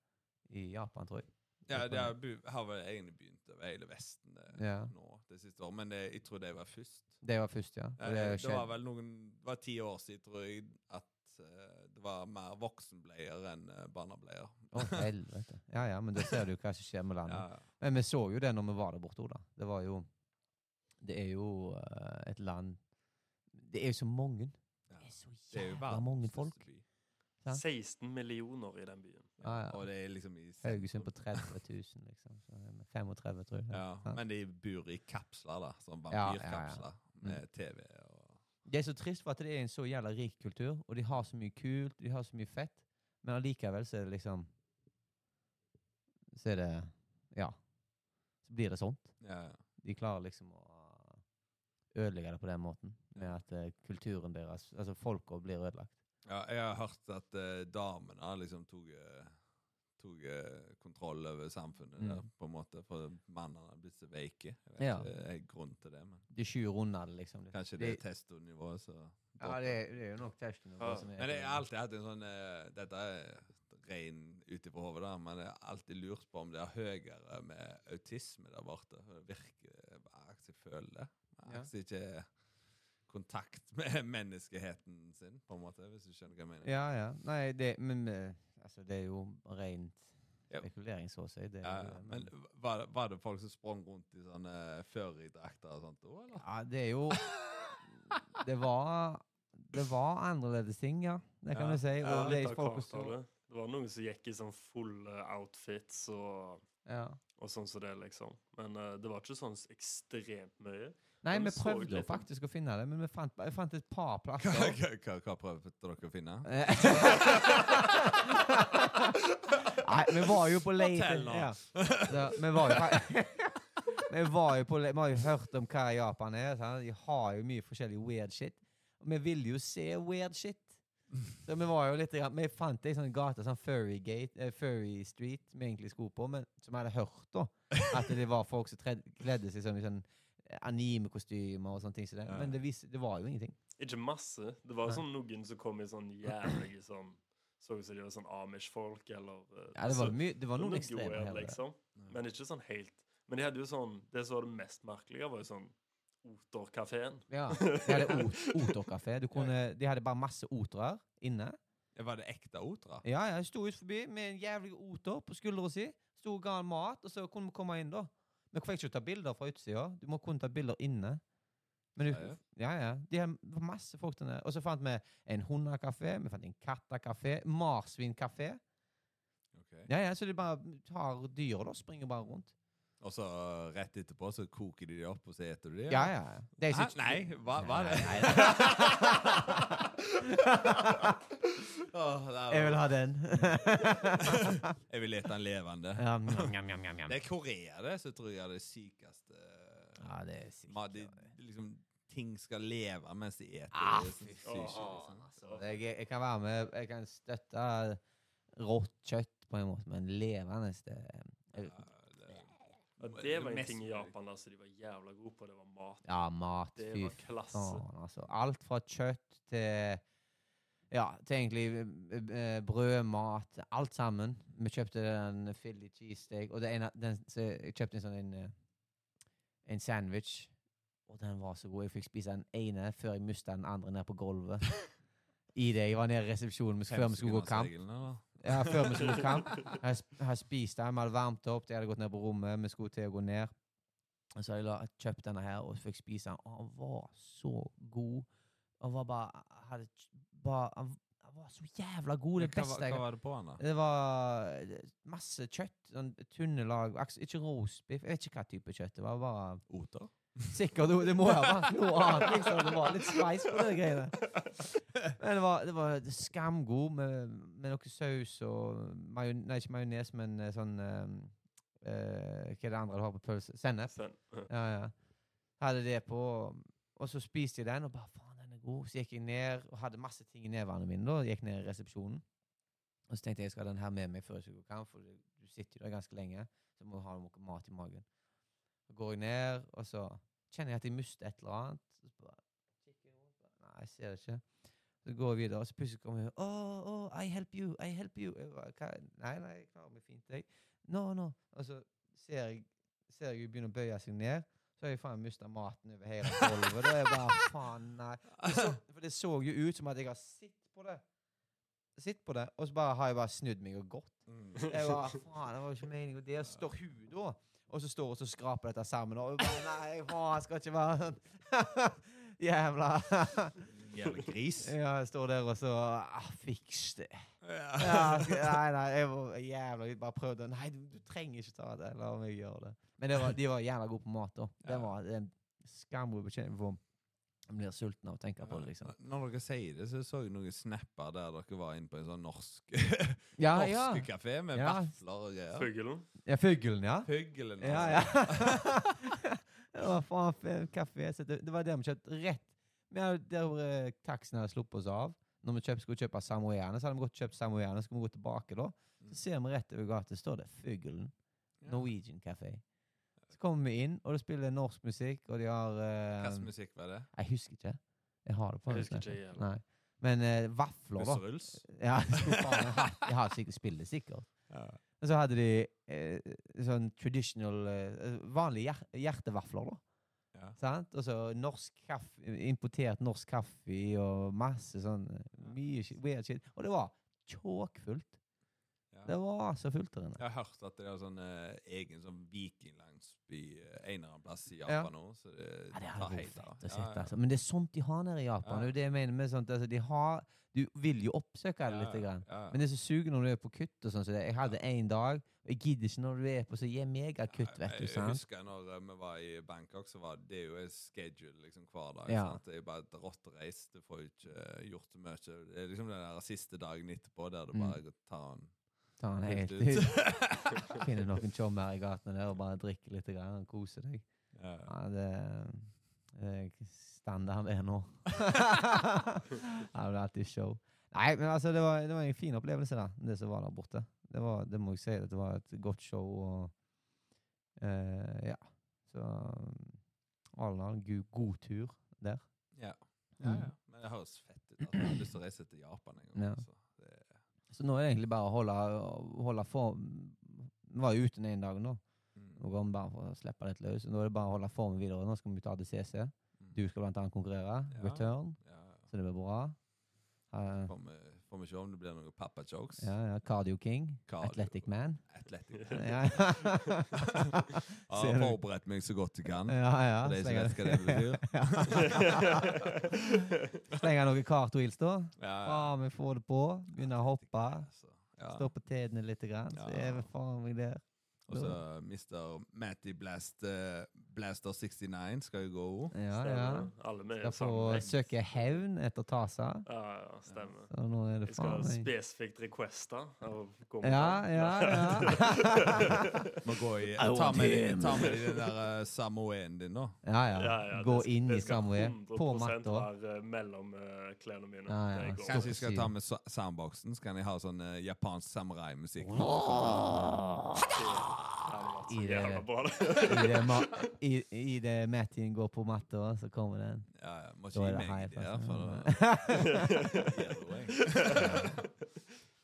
I Japan, tror jeg. Ja, det har, vel egentlig begynt over hele Vesten det, Ja. nå det siste året, men det, jeg tror det var først. Det var først, ja. Det det, var vel noen Det var ti år siden, tror jeg, at uh, det var mer voksenbleier enn uh, barnebleier. Å, helvete. Ja ja, men da ser du hva som skjer med landet. Ja, Men vi så jo det når vi var der borte, Ola. Det var jo Det er jo uh, et land Det er jo så mange. ja. Det er så er jævla mange folk. by. Ja. 16 millioner i den byen. Ja, ja. Og det er liksom i Haugesund på 30 000, liksom. Så er 35, tror jeg. Ja, men de bor i kapsler, da. Sånn Ja, ja, ja. vampyrkapsler med TV og Det er så trist for at det er en så jævla rik kultur, og de har så mye kult, de har så mye fett, men allikevel så er det liksom Så er det Ja. Så blir det sånt. Ja, ja. De klarer liksom å ødelegge det på den måten, med at eh, kulturen deres Altså folka blir ødelagt. Ja, jeg har hørt at uh, damene liksom tok, eh, tok eh, kontroll over samfunnet Mm. der, på en måte. For mannene har blitt så veike. Jeg vet Ja. ikke er grunnen til det, men De skyr unna det, liksom. Det- kanskje det det- er testonivået, så Ja, det er, det er jo nok testonivået Ja. som er Men jeg har alltid hatt en sånn uh, Dette er ren ut ifra hodet, da, men jeg har alltid lurt på om det er høyere med autisme der borte. Det virker Jeg føler det. Jeg Ja. har ikke kontakt med menneskeheten sin, på en måte, hvis du skjønner hva jeg mener. Ja, ja. Nei, det, men eh, altså, det er jo rent spekulering, så å si. Det, Ja, ja. Men var, det- var det folk som sprang rundt i sånne furrydrakter og sånt òg, eller? Ja, det er jo Det var Det var annerledes ting, ja. Det kan Ja. du si. Ja, Og litt av hvert som det. Det var noen som gikk i sånn full outfits og, ja. og sånn som det, liksom. Men uh, det var ikke sånn ekstremt mye. Nei, vi prøvde jo faktisk å finne det, men vi fant, jeg fant et par plasser. hva, hva, hva prøvde dere å finne? Nei, vi var jo på nå. Ja. Ja, vi var jo Vi var jo på Vi har jo hørt om hva Japan er. Sant? De har jo mye forskjellig weird shit. Og vi ville jo se weird shit. Så vi var jo litt Vi fant ei sånn gate, sånn Furry Gate, eh, Furry Street, vi egentlig skulle på, men som jeg hadde hørt da, at det var folk som kledde seg sånn i sånn anime-kostymer og sånne ting. Så det. Men det, vis, det var jo ingenting. Ikke masse. Det var sånn noen som kom i sånn jævlig sånn Så ut som de var sånn Amish-folk, eller eh, Ja, det var, så- mye, det var noen noe ekstreme weird, her. liksom. Men ikke sånn helt. Men de hadde jo sånn Det som var det mest merkelige, var jo sånn Oter-kafeen. Ja, de hadde ot- oterkafé. De hadde bare masse oterer inne. Det Var det ekte otere? Ja, ja, de sto ut forbi med en jævlig oter på skuldra si. Sto og ga han mat, og så kunne vi komme inn, da. Vi hvorfor ikke ta bilder fra utsida. Du må kun ta bilder inne. Men du, ja, ja. De har masse folk der. Og så fant vi en hundekafé, vi fant en kattekafé, marsvinkafé. Okay. Ja, ja, så de bare tar dyret og Springer bare rundt. Og så uh, rett etterpå så koker de de opp, og så eter du de? Ja, ja. ja. Hæ? Nei, hva er det? Nei, Nei, nei. Åh, er- Jeg vil ha den. Jeg vil ete den levende. ja, njam, njam, njam, njam, njam. Det er Korea det, så tror jeg er det sykeste Ja, det er sykt. Ma- de, liksom, Ting skal leve mens de eter Ah, det, fy sushi, faen. liksom. Altså, jeg, jeg kan være med Jeg kan støtte rått kjøtt på en måte, men levende det Og det var en ting i. Japan der som de var jævla gode på. Det var mat. Ja, mat. Det Fy var klasse. faen, altså. Alt fra kjøtt til Ja, til egentlig brød, mat. Alt sammen. Vi kjøpte den Philly cheesesteak, og det ene, den, så jeg kjøpte en sånn en, eh, en sandwich. Og den var så god. Jeg fikk spise den ene før jeg mista den andre ned på gulvet. I det. Jeg var nede i resepsjonen før vi skulle gå kamp. Ja, før vi skulle gå kamp. Jeg har jeg spiste spist den, vi hadde varmt opp, jeg hadde gått ned på rommet, vi skulle til å gå ned. Og så hadde jeg kjøpt denne her, og fikk spise den. Og den var så god. Og var bare, hadde bare han, han var så jævla god. Det beste jeg hva var det på han, da? Det var eh, masse kjøtt. Sånn tynne lag. Ikke roastbiff. Jeg vet ikke hva type kjøtt det var. Bare Oter? Sikkert. Det må ha vært noe annet. liksom. Det var litt sveis på de greiene. Men det var, det var skamgod med, med noe saus og majon, Nei, ikke majones, men eh, sånn um, uh, Hva er det andre du har på pølse? Sennep. Sen. Ja, ja. Hadde det på, og så spiste jeg den, og bare faen, er god. Så gikk jeg ned og hadde masse ting i nevene mine. da, Gikk ned i resepsjonen. Og så tenkte jeg jeg skal ha den her med meg før jeg skal gå kamp, for du sitter jo der ganske lenge. Så må du ha noe mat i magen. Så går jeg ned, og så kjenner jeg at jeg mister et eller annet. Så bare, Nei, jeg ser det ikke. Så går jeg videre, og så plutselig kommer jeg oh, oh, I help you, I help you. Jeg bare, nei, nei, jeg klarer meg fint, jeg. No, no. Og så ser jeg, ser jeg hun begynner å bøye seg ned. Så har jeg faen mista maten over hele gulvet. Det er bare faen, nei. Det så, for det så jo ut som at jeg har sett på det. Sitt på det, og så bare har jeg bare snudd meg og gått. Mm. Jeg bare, faen, det var ikke meningen. Og der står hun da, og så står hun og skraper dette sammen. Og bare, nei, faen, skal ikke være sånn. Jævla. Jævla gris. Ja, jeg står der og så ah, Fiks det. Ja. Ja, nei, nei, jeg var jævla Jeg bare prøvde. Nei, du, du trenger ikke ta det. La meg gjøre det. Men det var, de var jævla gode på mat, da. Det var en skamgod betjening. for Jeg blir sulten av å tenke på det, liksom. Når dere sier det, så så jeg noen snapper der dere var inne på en sånn norsk Ja, norsk ja. kafé med Ja. vafler og greier. Fuglen. ja Fuglen, ja. Fuglen, Ja, altså. ja. det var faen kafé. Det, det var der vi kjøpte rett men Der uh, taxien hadde sluppet oss av. Når vi kjøpt, skulle kjøpe samoyerne, så hadde vi godt kjøpt samoyerne. Så skulle vi gå tilbake da. Så ser vi rett over gata, står det Fuglen. Ja. Norwegian Café. Kommer vi inn, og det spiller norsk musikk, og de har eh, Hvilken musikk var det? Jeg husker ikke. Jeg har det på Jeg husker ikke, jeg heller. Nei. Men eh, vafler, da. Bussruls? Ja, jeg har, sikkert spillet, sikkert. Ja. Så hadde de eh, sånn traditional eh, Vanlige hjer hjertevafler, da. Ja. Sant? Og så norsk kaffe, importert norsk kaffe og masse sånn eh, mye shit, weird shit. Og det var tjåkfullt. Det var så fullt der inne. Jeg har hørt at det er sånn eh, egen sånn vikinglandsby eh, en eller annen plass i Ja. Japan nå. Så det, Ja, det tar vært helt av. fett å Ja, ja. Altså. Men det er sånt de har nede i Japan. Ja. Det er jo det jeg mener med sånt. Altså, de har, du vil jo oppsøke det Ja, litt. Grann. ja, ja. Men det er så suger når du er på kutt og sånn. Så det. Jeg hadde én dag, og jeg gidder ikke når du er på så gi megakutt, vet du. Jeg sant? husker når eh, vi var i Bangkok, så var det jo en schedule liksom hver dag. Ja. Sant? Det er jo bare et rått reis. Du får jo ikke eh, gjort så mye. Det er liksom den der siste dagen etterpå der du Mm. bare tar den Ta den helt ut. Finner noen tjommer i gatene der og bare drikke litt og koser deg. ja. Ja, det, det er standarden er nå. det er alltid show. Nei, men altså, det var, det var en fin opplevelse, da, det som var der borte. Det, var, det må jeg si. Det var et godt show, og uh, ja. Så all in all, god, god tur der. Ja. Ja, Mm. ja. Men det høres fett ut. at Jeg har lyst til å reise til Japan en gang. Ja. Altså. Så nå er det egentlig bare å holde, holde form Vi var jo ute den ene dagen nå. mm, Nå går vi bare for å slippe litt løs. Nå er det bare å holde formen videre. Nå skal vi ta DCC. mm. Du skal blant annet konkurrere. Ja. Return. Ja, ja. Så det blir bra. Eh, Får vi, se om det blir noen pappa jokes. ja, ja. Cardio King. Cardio. Athletic Man. Athletic. Ja, Jeg har forberedt meg så godt jeg kan. ja. ja. For de som vet hva det betyr. Slenger noen cartwheels, da. Ja, Faen, vi får det på. Begynner å hoppe. Altså. Ja. Stå på tærne litt, grann, så Ja. er vi faen meg der. Og så Mr. Matty Blast, eh, Blaster 69 skal jo gå. Ja, ja. Stemmer. Alle med Skal få søke hevn etter Tasa. Ja, ja, stemmer. Så nå er det Jeg skal faen spesifikt requeste. og gå med Ja, ja, ja. Må gå i I Ta med, ta med den der uh, Samoen din, da. ja, ja. Ja, ja, Gå det skal- inn i det skal Samoe. På 100% matta. eh, mellom uh, klærne mine. Ja, ja. Kanskje jeg skal ta med soundboxen, så kan jeg ha sånn uh, japansk samurai-musikk. Så I det- bra. det. I det, i, i det Mattin går på matta, så kommer den. Ja, ja. Må ikke gi det meg det, for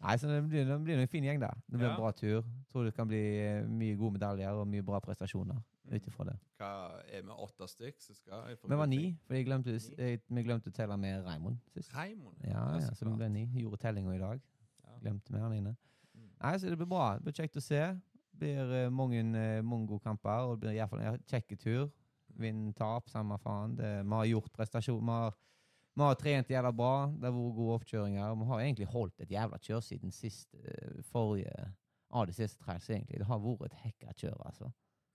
Nei, så det blir, det blir en fin gjeng, da. Det blir Ja. en bra tur. Tror det kan bli eh, mye gode medaljer og mye bra prestasjoner ut ifra det. Hva er vi åtte stykk som skal? Vi var ni, for jeg glemte, jeg, vi glemte å telle med Raymond sist. Raimond. Ja, ja, så vi ble ni. Gjorde tellinga i dag. Ja. Glemte vi han inne. Mm. Nei, så det blir bra. Det blir kjekt å se. Blir eh, mange, eh, gode kamper, og det blir i hvert fall en kjekk tur. Vinn, tap, samme faen. Det, vi har gjort prestasjon. Vi har, vi har trent jævla bra. Det har vært gode oppkjøringer. Vi har egentlig holdt et jævla kjør siden sist, eh, forrige siste trails, egentlig. Det har vært et hekka kjør, altså.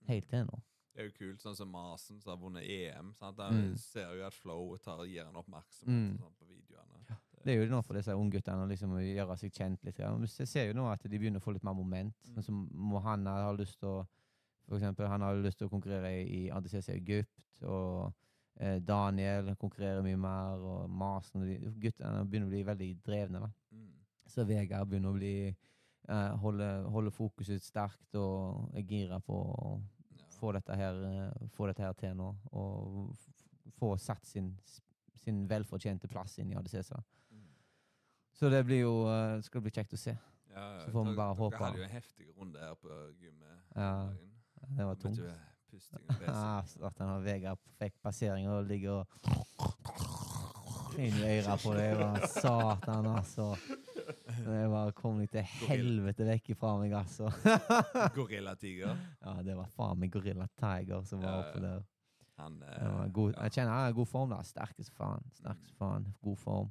Helt til nå. Det er jo kult, sånn som Masen, som har vunnet EM. Sant? Der Mm. ser jo at Flow tar, gir han oppmerksomhet Mm. sånn, på videoene. Det er jo nå for disse ungguttene å liksom gjøre seg kjent litt. Jeg ser jo nå at de begynner å få litt mer moment. Mm. Sånn Mohanna har lyst til å For eksempel, han har lyst til å konkurrere i ADCC Egypt. Og eh, Daniel konkurrerer mye mer, og Masen og de Guttene begynner å bli veldig drevne. da. Mm. Så Vegard begynner å bli eh, holde, holde fokuset sterkt og er gira på å Ja. få dette her, eh, få dette her til nå. Og få satt sin, sin velfortjente plass inn i ADCC. Mm. Så det blir jo eh, skal bli kjekt å se. Ja. Så får vi bare håpe. dere hadde jo en heftig runde her på gymmet. Ja. den dagen. Det var Mye tungt. Pusting og Ah, så at han har Vegard fikk passeringer og ligger og inn i øra på det. Jeg var satan, altså. Jeg bare kom litt til helvete vekk ifra meg, altså. Gorillatiger. Ja, det var faen meg Gorilla Tiger som var oppe der. Han eh, Det var god, jeg kjenner han er i god form, da. Sterk som faen. Sterk som faen. God form.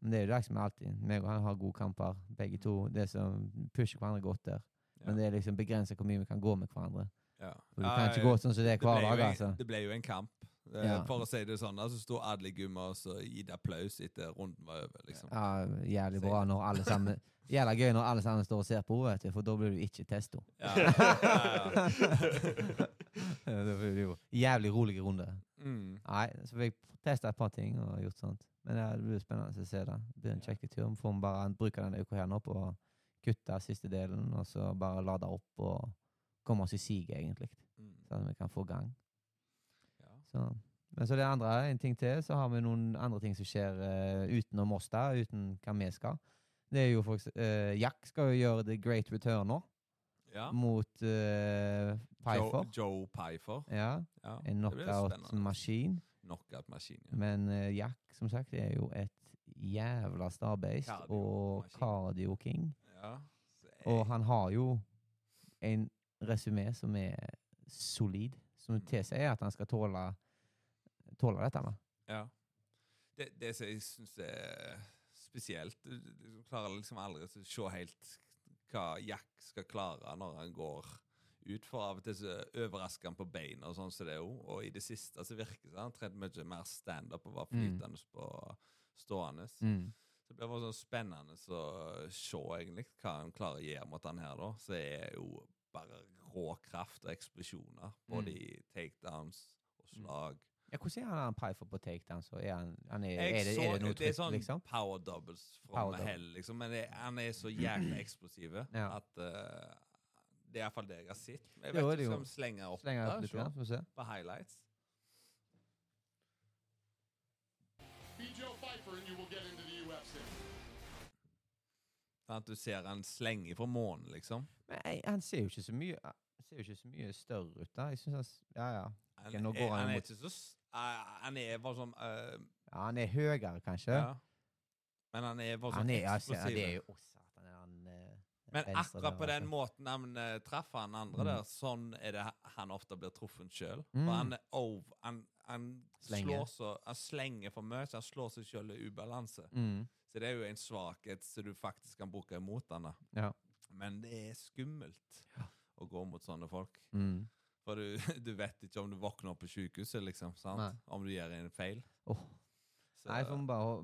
Men det er jo det som er alltid. Meg og han har gode kamper, begge to. Det som pusher hverandre godt der. Ja. Men det er liksom begrensa hvor mye vi kan gå med hverandre. Ja. For du Ja, kan ikke gå sånn som det er hver dag, altså. Det ble jo en kamp. Eh, Ja. For å si det sånn, så så sto alle i og så gitt applaus etter runden var over. liksom. Ja, jævlig bra når alle sammen Jævla gøy når alle sammen står og ser på, vet du, for da blir du ikke testo. Ja, ja, ja. det blir jo jævlig rolig runde. Mm. Nei, så fikk jeg testa et par ting og gjort sånt. Men det blir spennende å se det. Det blir en kjekk tur. Vi får bare bruke denne uka her nå på å kutte siste delen, og så bare lade opp og komme oss i siget, egentlig. Mm. Så at vi kan få gang. Ja. Så. Men så det andre, en ting til, så har vi noen andre ting som skjer uh, utenom oss der, uten hva vi skal. Det er jo for eksempel, uh, Jack skal jo gjøre The Great Return nå, ja. mot uh, Pfeiffer. Joe, Joe Pfeiffer. Ja, Ja. en knockout-maskin. Knockout-maskin. Ja. Men eh, Jack, som sagt, er jo et jævla starbeist Cardio og maskin. cardio-king. ja. Så jeg, Og han har jo en resumé som er solid, som Mm. tilsier at han skal tåle, tåle dette. da. ja. Det, det som jeg syns er spesielt Du, du klarer liksom aldri å se helt hva Jack skal klare når han går ut. For av og til så overrasker han på beina, og sånn som det er jo. Og i det siste så virker det han trent mye mer standup og var Mm. flytende på stående. Mm. Så det blir sånn spennende å se egentlig hva han klarer å gjøre mot han her, da. Så er jo bare rå kraft og eksplosjoner. Både Mm. i takedowns og slag. Ja, hvordan er han han Pfeiffer på takedowns? Er, han, han er, er, det, så- er det noe er sånn liksom? power doubles fra Power hell, liksom. Men det, han er så jævlig eksplosiv Ja. at eh, Det er iallfall det jeg har sett. Jeg vet er ikke om vi slenger opp Slenger da, opp litt, se ja, får se. på highlights. Beat Joe Pfeiffer and you will get into the UFC. Sånn at du ser han slenge fra månen, liksom. Men jeg, han ser jo ikke så mye han ser jo ikke så mye større ut, da. Jeg synes han Ja, ja. Han, nå er, går han han er mot- ikke så Han er bare sånn uh, ja han er høyere, kanskje. ja. Men han er bare Han sånn er, se- eksplosiv. er jo Å, satan. Er han eh, Men akkurat på den måten han uh, traff han andre Mm. der, sånn er det han ofte blir truffet sjøl. Mm. Han oh, Han, han slår så Han slenger for mye, så han slår seg sjøl i ubalanse. Mm. Så det er jo en svakhet som du faktisk kan bruke imot han. da. Ja. Men det er skummelt å gå mot sånne folk. Mm. For du, du vet ikke om du våkner opp på sykehuset, liksom. Om du gjør en feil. Oh. Så Nei, får vi bare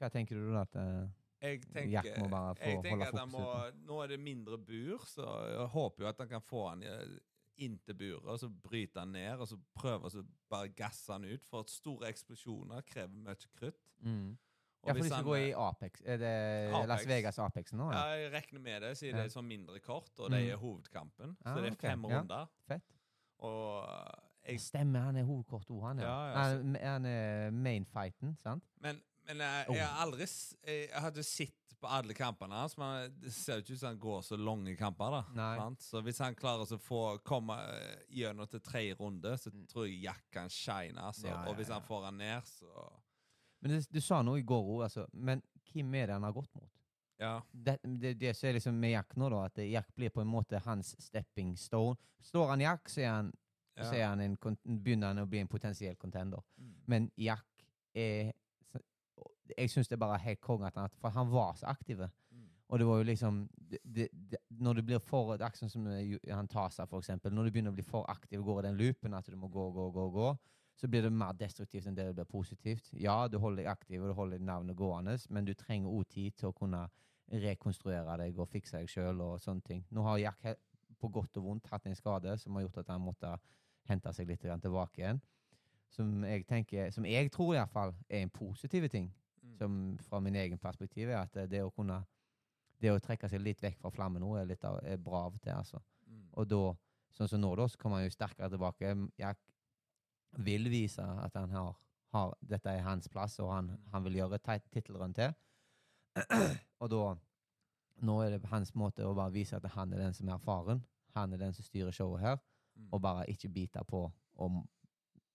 Hva tenker du da? At, eh, jeg tenker, Jack må bare få jeg holde at han må, Nå er det mindre bur, så jeg håper jo at han kan få han inntil inn til buret, og så bryte han ned, og så prøve å bare gasse han ut. For at store eksplosjoner krever mye krutt. mm. Ja, for de skal gå i eh, Apex. Er det Apex. Las Vegas Apex nå? Ja, Ja. jeg regner med det, siden Ja. det er sånn mindre kort, og det Mm. er hovedkampen. Ah, så det er fem ja. runder. Fett. Og eh, jeg Stemmer, han er hovedkort òg, han. Ja. Ja, ja, han, han er main-fighten, sant? Men, men jeg, Oh. jeg har aldri s- Jeg hadde sett på alle kampene hans, men det ser jo ikke ut som han går så lange kamper. da? Så hvis han klarer å få komme eh, gjennom til tredje runde, så tror jeg Jack kan shine. Altså. Ja, Ja, ja, Og hvis han får han ned, så Men du, du sa noe i går òg, altså. Men hvem er det han har gått mot? Ja. Det, det, det som er liksom med Jack nå, da, at Jack blir på en måte hans stepping stone. Står han Jack, så han, så han en, begynner han å bli en potensiell contender. Mm. Men Jack er Jeg syns det er bare helt konge at han For han var så aktiv. Mm. Og det var jo liksom det, det, Når du blir for akkurat som eh, han Tasa, for eksempel. Når du begynner å bli for aktiv og går i den loopen at du må gå, gå, gå, gå, så blir det mer destruktivt enn det det blir positivt. Ja, du holder deg aktiv og du holder navnet gående, men du trenger òg tid til å kunne rekonstruere deg og fikse deg sjøl og sånne ting. Nå har Jack på godt og vondt hatt en skade som har gjort at han måtte hente seg litt tilbake igjen. Som jeg tenker, som jeg tror i hvert fall er en positiv ting. Som fra min egen perspektiv er at det, det å kunne det å trekke seg litt vekk fra flammen nå er, litt av, er bra av til. altså. Mm. Og da, sånn som nå, da, så kommer han jo sterkere tilbake. Jeg vil vise at han har, har dette er hans plass, og han, han vil gjøre et tittelrun til. og da Nå er det hans måte å bare vise at han er den som er faren. Han er den som styrer showet her, Mm. og bare ikke bite på om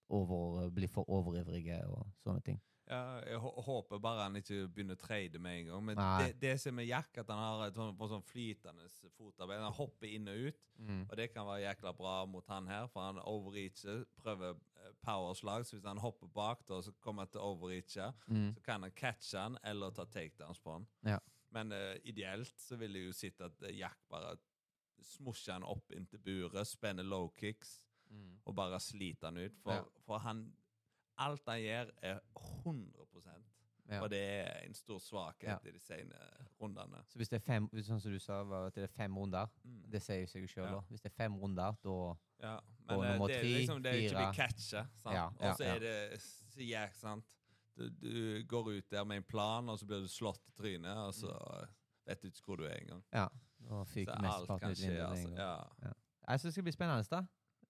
over, bli for overivrige og sånne ting. Ja, jeg håper bare han ikke begynner å trade med en gang. Men det, det som er Jack, at han har et sånn, sånn flytende fotarbeid. Han hopper inn og ut, og det kan være jækla bra mot han her, for han overreacher, prøver eh, powerslag. Så hvis han hopper bak, da, så kommer han til å overreache. Mm. Så kan han catche han, eller ta takedowns på han. Ja. Men uh, ideelt så vil jeg jo sitte at eh, Jack bare smusher han opp inntil buret, spenner low kicks, og bare sliter han ut. For, Ja. for han Alt han gjør, er 100 Ja. Og det er en stor svakhet Ja. i de sene rundene. Så hvis det er fem, sånn som du sa, var at det er fem runder, Mm. det sier jo seg sjøl, Ja. Hvis det er fem runder, da Ja, men eh, nummer det er tre, liksom det er ikke fire. bli catcha. sant? Ja, ja, og så er det Jack, sant. Du, du går ut der med en plan, og så blir du slått i trynet, og så vet du ikke hvor du er engang. Ja. Og Så fyker mesteparten ut vinduet. altså. Ja. Jeg synes det skal bli spennende, da.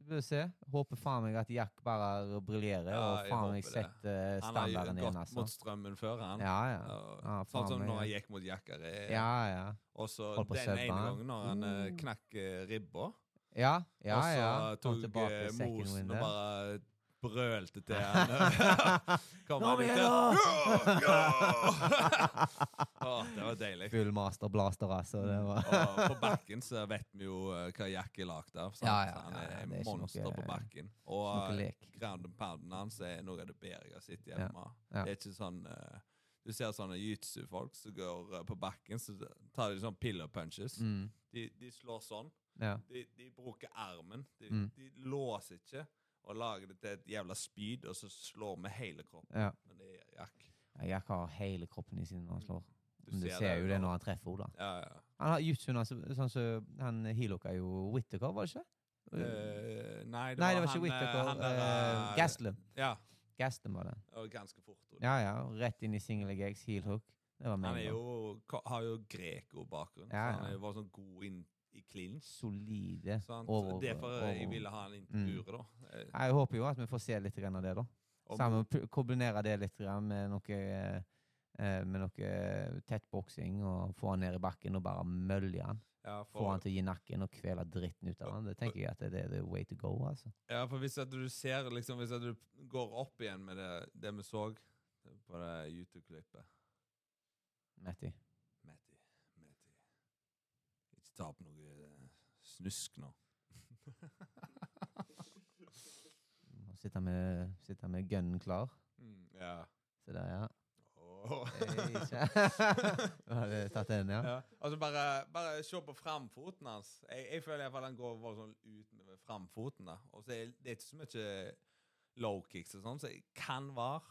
Vi se. Håper faen meg at Jack bare briljerer, Ja, og faen meg setter standarden inn. Han har gått altså. mot strømmen før, han. Ja, ja. Ja, sånn som når han gikk mot Jackare. Ja, ja. Og så den ene gangen når han eh, Uh. knakk eh, ribba. Ja, ja, og så tok eh, Mosen og bare brølte til henne. Kom igjen, da! Ja, ja! Åh, det var deilig. Full master blaster, altså. Det var Og på bakken så vet vi jo eh, hva Jack er lagd av. Ja, han er er monster noe- på bakken. Og eh, ground pounden hans er noe av det bedre jeg har sett hjemme. Det er ikke sånn uh, Du ser sånne jiu-jitsu-folk som går uh, på bakken, så tar de sånn pillow punches. mm, De, de slår sånn. Ja. De, de bruker armen. De, Mm. de låser ikke og lager det til et jævla spyd, og så slår vi hele kroppen. ja. Men det er Jack. Ja, Jack har hele kroppen i sin når han slår. Du Men du ser jo det når han treffer henne. Ja, ja. Han har jutsun, altså, sånn som han healooka jo Whittaker, var det ikke? Uh, nei, det Nei, det var var ikke han, eh, Whittaker. Uh, Uh, Gaslam. Ja, Gaslam var det. og ganske fort. jeg. Ja, ja. Rett inn i single gags, heel hook. Det var Han jo, har jo greko-bakgrunn, Ja, så han ja. er jo bare sånn god inn i clinch. Solide. Sant? Over- Derfor jeg over- ville ha han inn til Mm. da. Jeg håper jo at vi får se litt av det, da. Sammen kombinere det litt med noe eh, med noe eh, tett boksing og få han ned i bakken og bare mølje han. ja, Få han til å gi nakken og kvele dritten ut av han. Det tenker jeg at det er the way to go, altså. ja, for hvis at du ser liksom, Hvis at du går opp igjen med det, det vi så på det YouTube-klippet Matti Ikke ta opp noe eh, snusk nå. Må Sitte med, sitte med gunnen klar. Mm, ja. Se der, ja. Oh. Har Du tatt den, ja? Ja. Altså bare, bare se på framfoten hans. Jeg, jeg føler i hvert fall han går bare sånn ut med framfoten. da. Og så er det ikke så mye low kicks og sånn, så det kan være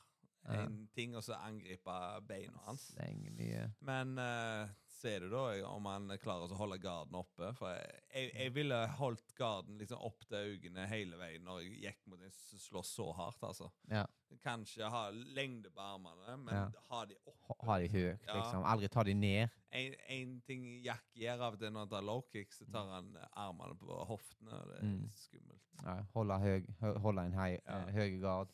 Ja. en ting å så angripe beina hans. Mye. Men uh, ser du da om han klarer å holde garden oppe? For jeg, jeg, jeg ville holdt garden liksom opp til øynene hele veien når jeg gikk mot en som slår så hardt. altså. Ja. Kanskje ha lengde på armene, men Ja. ha de oppe. Ha- de høyt, Ja. liksom. Aldri ta de ned. En, en ting Jack gjør av og til når han tar low kick, så tar han armene på hoftene. og Det er Mm. skummelt. Ja, holde, høy, holde en høy, eh, høy gard.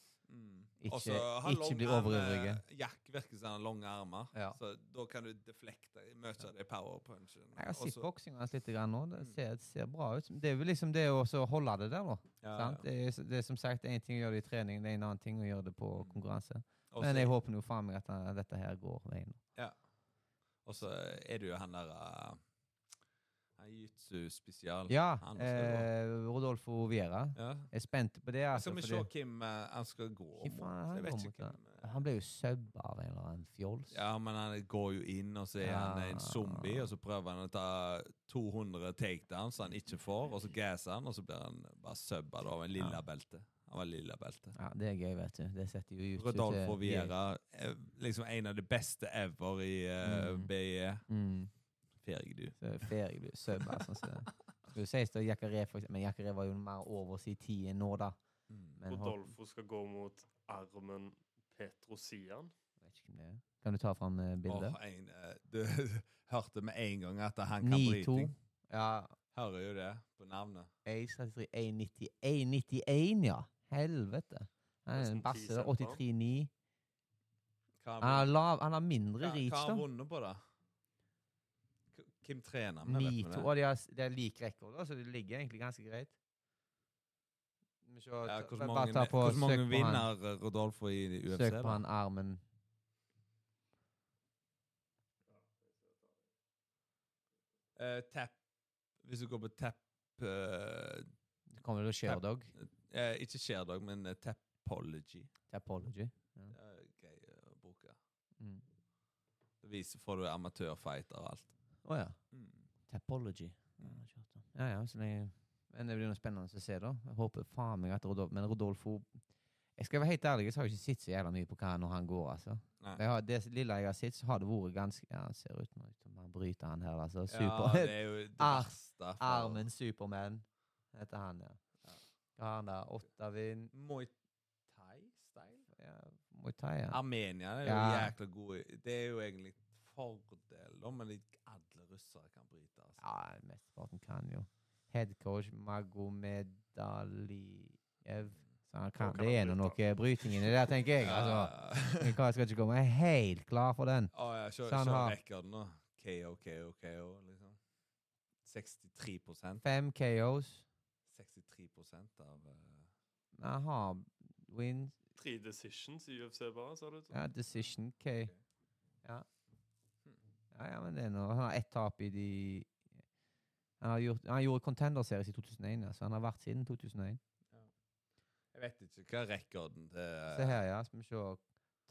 Ikke- Og så ikke bli eh, Jack virker som han har lange armer, Ja. så da kan du deflekte mye av det powerpunchen. Jeg har sett boksinga hans litt nå. Det Mm. ser, ser bra ut. Det er jo liksom det å holde det der, da. ja, sant? ja. Det, er, det er som sagt én ting å gjøre det i trening, det er en annen ting å gjøre det på Mm. konkurranse. Også, Men jeg håper nå faen meg at eh, dette her går veien. Ja. Og så er det jo han der Han Jitsu spesial. Ja, eh, Rodolfo Viera. Ja. Jeg er spent på det. Altså, Skal vi fordi- se hvem eh, han skal gå mot? han hvem eh, Han ble jo subba av en eller annen fjols. Ja, men han går jo inn, og så er han en zombie, og så prøver han å ta 200 takedowns han ikke får, og så gasser han, og så blir han bare subba av en lilla Ja. belte. Han var lilla belte. Ja, det er gøy, vet du. Det setter jo ut Rodolfo Viera, er liksom en av de beste ever i uh, Mm. BIE. Mm. Ferdig, du. Så ferie blir subba. Sånn, så. Skulle jo sies da Jakaré. Men Jakaré var jo mer over sin tid enn nå, da. Mm. Men Rodolfo skal gå mot Armen Petrosian. vet ikke hvem det er. Kan du ta fram eh, bildet? Oh, en, eh, du hørte med en gang at han kan 9-2. bryting. Ja, Hører jo det på navnet. 1,33, 1,90 1,91, ja. Helvete. Han er Nesten en basse. 10 da, cent, 83,9. Han han har mindre reach, Hva har han vunnet på, da? Hvem trener vi 9-2. det? Og de har, de har lik rekord, så det ligger egentlig ganske greit. Vi Ja, mange, på- mange på han. vinner eh, Rodolfo i UFC? Søk på da? han armen. Uh, tap Hvis du går på tap uh, Det kommer til Sherdog. Uh, Ikke Sherdog, men uh, Tapology. Tapology. Det er gøy å bruke. Mm. Det viser får du amatørfighter og alt. Å ja. Mm. Tapology. Jeg om. ja, ja, så lenge Men det blir noe spennende å se, da. Jeg håper faen meg at Rodolfo Men Rodolfo Jeg skal være helt ærlig, så har jeg ikke sett så jævla mye på hva når han går, altså. Jeg har, det lille jeg har sett, så har det vært ganske Ja, han ser ut som han bryter, han her, altså. Ja, det er jo det for- Armen Superman heter han, ja. Ja. Hva har han der? Ottavin Muay Thai-style? ja, Muay Thai, ja. Armenia er jo Ja. jækla gode. Det er jo egentlig fordel, da, men alle russere kan bryte. Altså. Ja, mesteparten kan jo. Headcoach Magomedaliev. Så han kan, kan det er nå noe bryting inni der, tenker jeg. Altså, Ja. jeg skal ikke komme helt klar for den. Oh, ja, se Så han se rekorden nå. KO, KO, KO, liksom. 63% Fem KOs. 63% av eh, Han har win Tre decisions i UFC bare, sa du? ja, decision K. Okay. Ja. Ja, ja, men det er noe. Han har ett tap i de Han, har gjort, han gjorde Contender Series i 2001, ja, så han har vært siden 2001. Jeg vet ikke hva rekorden til Se her, ja. Skal vi se.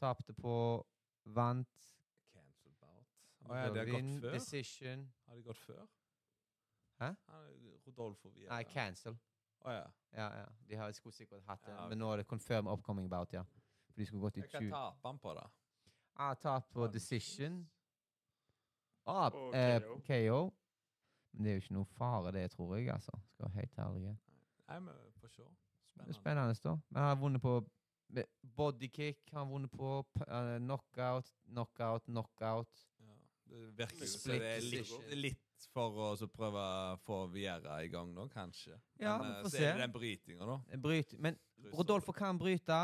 Tapte på Vant. Cancelled bout. Å ja, det har gått før? Decision. Har det gått før? Hæ? Han er Rodolfo Via. Nei, cancel. Å ja. Ja, ja. De har skulle sikkert hatt det, Ja, okay. men nå er det confirm upcoming bout, ja. For de skulle gått i 20 Hva taper han på da? Ah, tap på decision. Ah, Og eh, KO. KO. Men det er jo ikke noe fare, det, tror jeg, altså. Skal være helt ærlig. Nei, men få se. Det Spennende. spennende, da. Men han har vunnet på bodykick, han har vunnet på eh, knockout, knockout, knockout. Ja. Det virker jo som det er litt, litt for å så prøve å få Viera i gang nå, kanskje. Ja, men vi eh, får så se. er det den brytinga, da. En Bryt. Men Rodolfo kan bryte.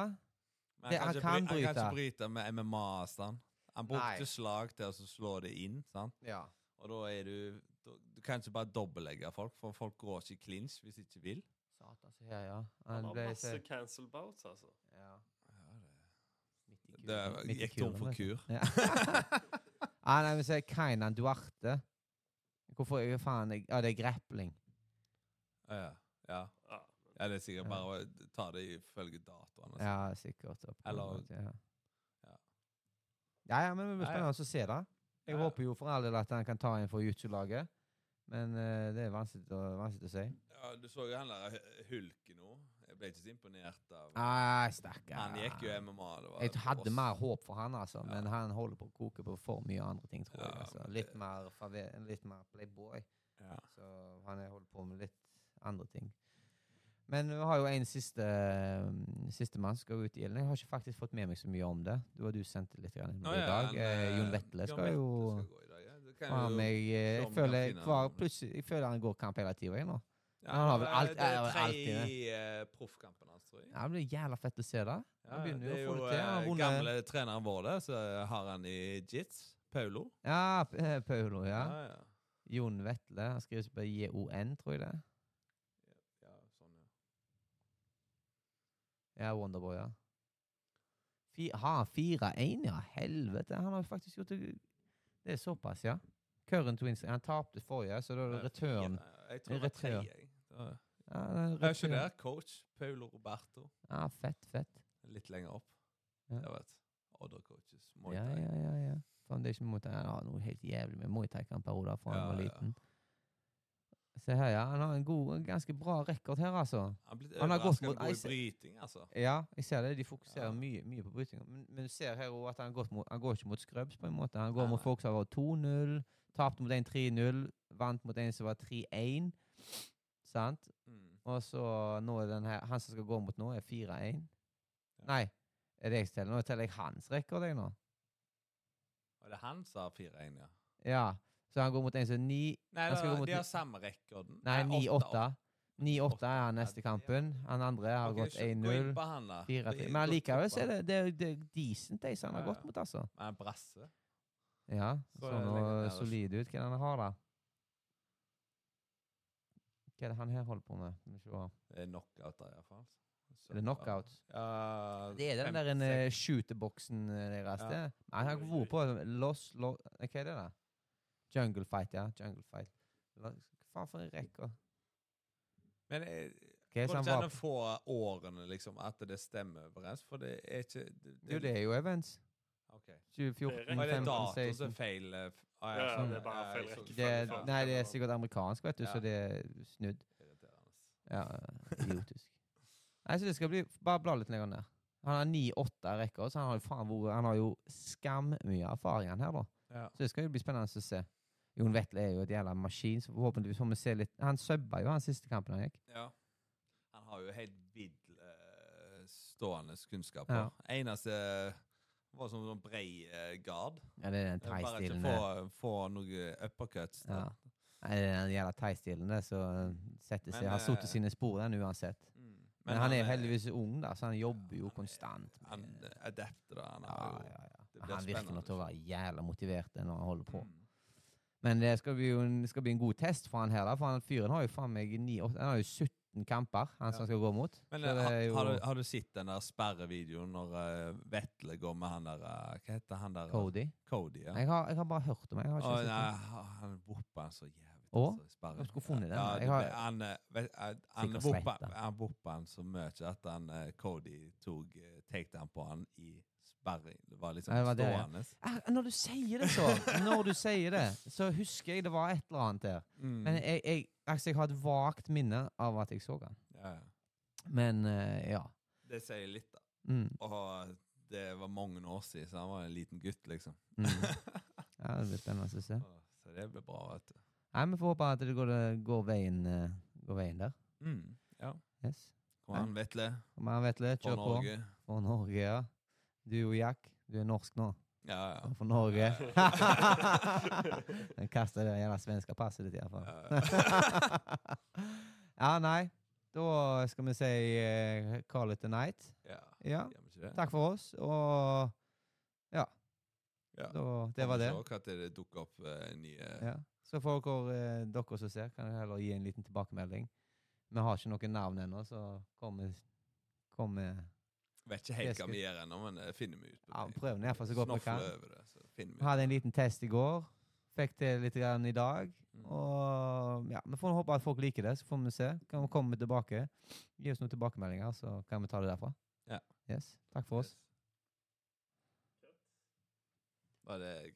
Men det- han kan bryte. Han kan bryte. ikke bryte med MMA-stand. Han brukte Nei. slag til å slå det inn, sant? Ja. Og da er du da, Du kan ikke bare dobbeltlegge folk, for folk går ikke i clinch hvis de ikke vil. Satan, se her, ja. Han Han har ble masse se. cancel bouts, altså. Ja. Ja, Midt i det, kuren, det midt i gikk tom for vet du. kur. Ja. ah, nei, men se Kainan Duarte. Hvorfor hva faen jeg, Ja, det er grappling. Ja, ja. ja. Ja, ja, det er sikkert bare å ta det ifølge datoene. altså. Ja, sikkert. Eller- ja. Ja. Ja, ja, men det blir spennende å se det. Jeg Ja, håper jo for all del at han kan ta en for jiu-jitsu-laget. Men uh, det er vanskelig å, vanskelig å si. Ja, du så jo han der Hu- Hulken nå. Jeg ble ikke så imponert av Nei, stakkar. Han gikk jo MMA. Jeg hadde boss. mer håp for han, altså. Men Ja. han holder på å koke på for mye andre ting, tror jeg. Altså. Litt mer, litt mer playboy. Ja. Så han er holder på med litt andre ting. Men vi har jo en siste um, sistemann som skal ut i ilden. Jeg har ikke faktisk fått med meg så mye om det. Du har du sendt litt grann Å, i dag. Ja, Eh, eh, Jon Vetle skal jo ha skal gå i dag, ja. Det kan jo- meg eh, Jeg føler hver, plutselig Jeg føler han går kamp hele tida, nå. Ja, han har vel alt- Det er tre det. i eh, proffkampen hans, tror jeg. Ja, det blir jævla fett å se det. Han begynner det jo å få det til. Han eh, vunnet gamle treneren vår der, så har han i jits. Paulo. Ja, eh, Paulo, ja. ja, ja. Jon Vetle. Han skrives på JON, tror jeg det. Ja, sånn, ja. Ja, Wonderboy, ja. Fi, har 4-1, ja? Helvete. Han har faktisk gjort det Det er såpass, ja. Current Twins. Han tapte forrige, så da er det return. Jeg tror det er tre. Jeg. Da- Ja, det er ikke det? der. Coach Paulo Roberto. Ja, fett, fett. Litt lenger opp. Ja. Jeg vet. other coaches. Muay Ja, Thai. ja, ja. ja. Foundation Muay Thai. Han har noe helt jævlig med Muay Thai-kamper fra han Ja, var ja. Se her, ja. Han har en god, en ganske bra rekord her, altså. Han har blitt Han har gått mot god i bryting, altså. Ja, jeg ser det. De fokuserer Ja. mye, mye på brytinga. Men, men du ser her også at han, gått mot, han går ikke mot scrubs, på en måte. Han går Nei, mot nei. folk som har vært 2-0, tapte mot en 3-0, vant mot en som var 3-1. Sant? Mm. Og så nå er den her Han som skal gå mot nå, er 4-1. Ja. Nei, er det jeg teller? Nå teller jeg hans rekord, jeg nå. Og det er han som har 4-1, ja. Ja. Så han går mot en som er 9 Nei, Han skal gå mot de har samme rekorden. Nei, 9-8. 9-8 Åtte. er han neste kampen. Han andre har okay, gått så gå inn 1-0. på han, da. 4 Det er Men allikevel så er det, det, det er decent, de som han har gått mot, altså. Er brasse. Ja, Så så altså. solid ut. Hva er det han har, da? Hva er det han her holder på med? Det er knockout der, iallfall. Er det knockout? Ja, Det er den der eh, shooterboksen eh, deres, Ja. det. Nei, han har vært på Loss Los Hva er det, da? Jungle Fight, ja. Jungle Fight. Hva faen for en rekke? Men jeg, Hvordan er det går som det han ikke an var å få årene, liksom, at det stemmer overens? For det er ikke det, Jo, det er jo events. Ok. 2014, Det er Det er dato som 16 er feil? eh, ah, Ja, sånn, det er bare feil det, er- Nei, det er sikkert amerikansk, vet du, Ja. så det er snudd. Ja, idiotisk. Nei, så det skal bli Bare bla litt lenger ned. Han har 9-8 rekker, så han har jo faen Han har jo skammye erfaring her, da. Ja. Så det skal jo bli spennende å se. Jon Vetle er jo et jævla maskin, så forhåpentligvis får vi se litt Han subba jo han siste kampen han gikk. ja. Han har jo helt vill eh, stående kunnskaper. Ja. Eneste var som en brei eh, gard. Ja, det er den Det er Bare ikke få, få noe uppercuts. Ja. Nei, det er den jævla thaistilen som det, setter seg Men, Har satt eh, sine spor, den uansett. Mm. Men, han er heldigvis ung, da, så han jobber jo han konstant. Han med- er adept, da. Han ja, jo ja, ja. det Han virker nok til å være jævla motivert når han holder på. Mm. Men det skal bli det skal bli en god test for han her, da. For han fyren har jo faen meg ni, åtte- Han har jo 17 kamper, han Ja. som skal gå mot. Men eh, jo har, du, har du sett den der sperrevideoen når uh, Vetle går med han der uh, Hva heter han der? Cody. Cody, ja. Jeg, har, jeg har bare hørt om det. han voppa han så jævlig. Å? altså. Skulle funnet den, Ja, har- han vet- han voppa sletta. han han så mye at han, uh, Cody tok uh, takedown på han i Det var liksom det var det, stående. Ja. Når du sier det så, når du sier det, så husker jeg det var et eller annet der. Mm. Men jeg, jeg, altså, jeg har et vagt minne av at jeg så han. ja, ja. Men uh, ja. Det sier litt, da. Mm, Og det var mange år siden, så han var en liten gutt, liksom. mm. Ja, Det blir spennende å se. Så- Så det blir bra, vet du. Nei, Vi får håpe at det går, går, veien, eh, går veien der. Mm. Ja. Yes. Kom an, Vetle. Kom an, Vetle. Kjør på. Norge. For Norge, ja. Du og Jack, du er norsk nå. Ja, ja. For Norge. Kasta det jævla svenske passet ditt, iallfall. Ja, ja, nei. Da skal vi si uh, call it a night. ja. Ja. Takk for oss, og ja. Ja. Da, det var det. Hva det dukker opp uh, nye Ja. Så for dere, eh, dere som ser, kan jeg heller gi en liten tilbakemelding. Vi har ikke noe navn ennå, så kom Vet ikke helt hva vi gjør ennå, men det finner vi ut. på Ja, prøv fall så godt vi kan. det, så finner vi hadde en liten test i går. Fikk til litt grann i dag. Mm. Og ja, Vi får håpe at folk liker det, så får vi se. Kan vi komme tilbake. Gi oss noen tilbakemeldinger, så kan vi ta det derfra. Ja. Yes. Takk for oss. Yes. Var det greit?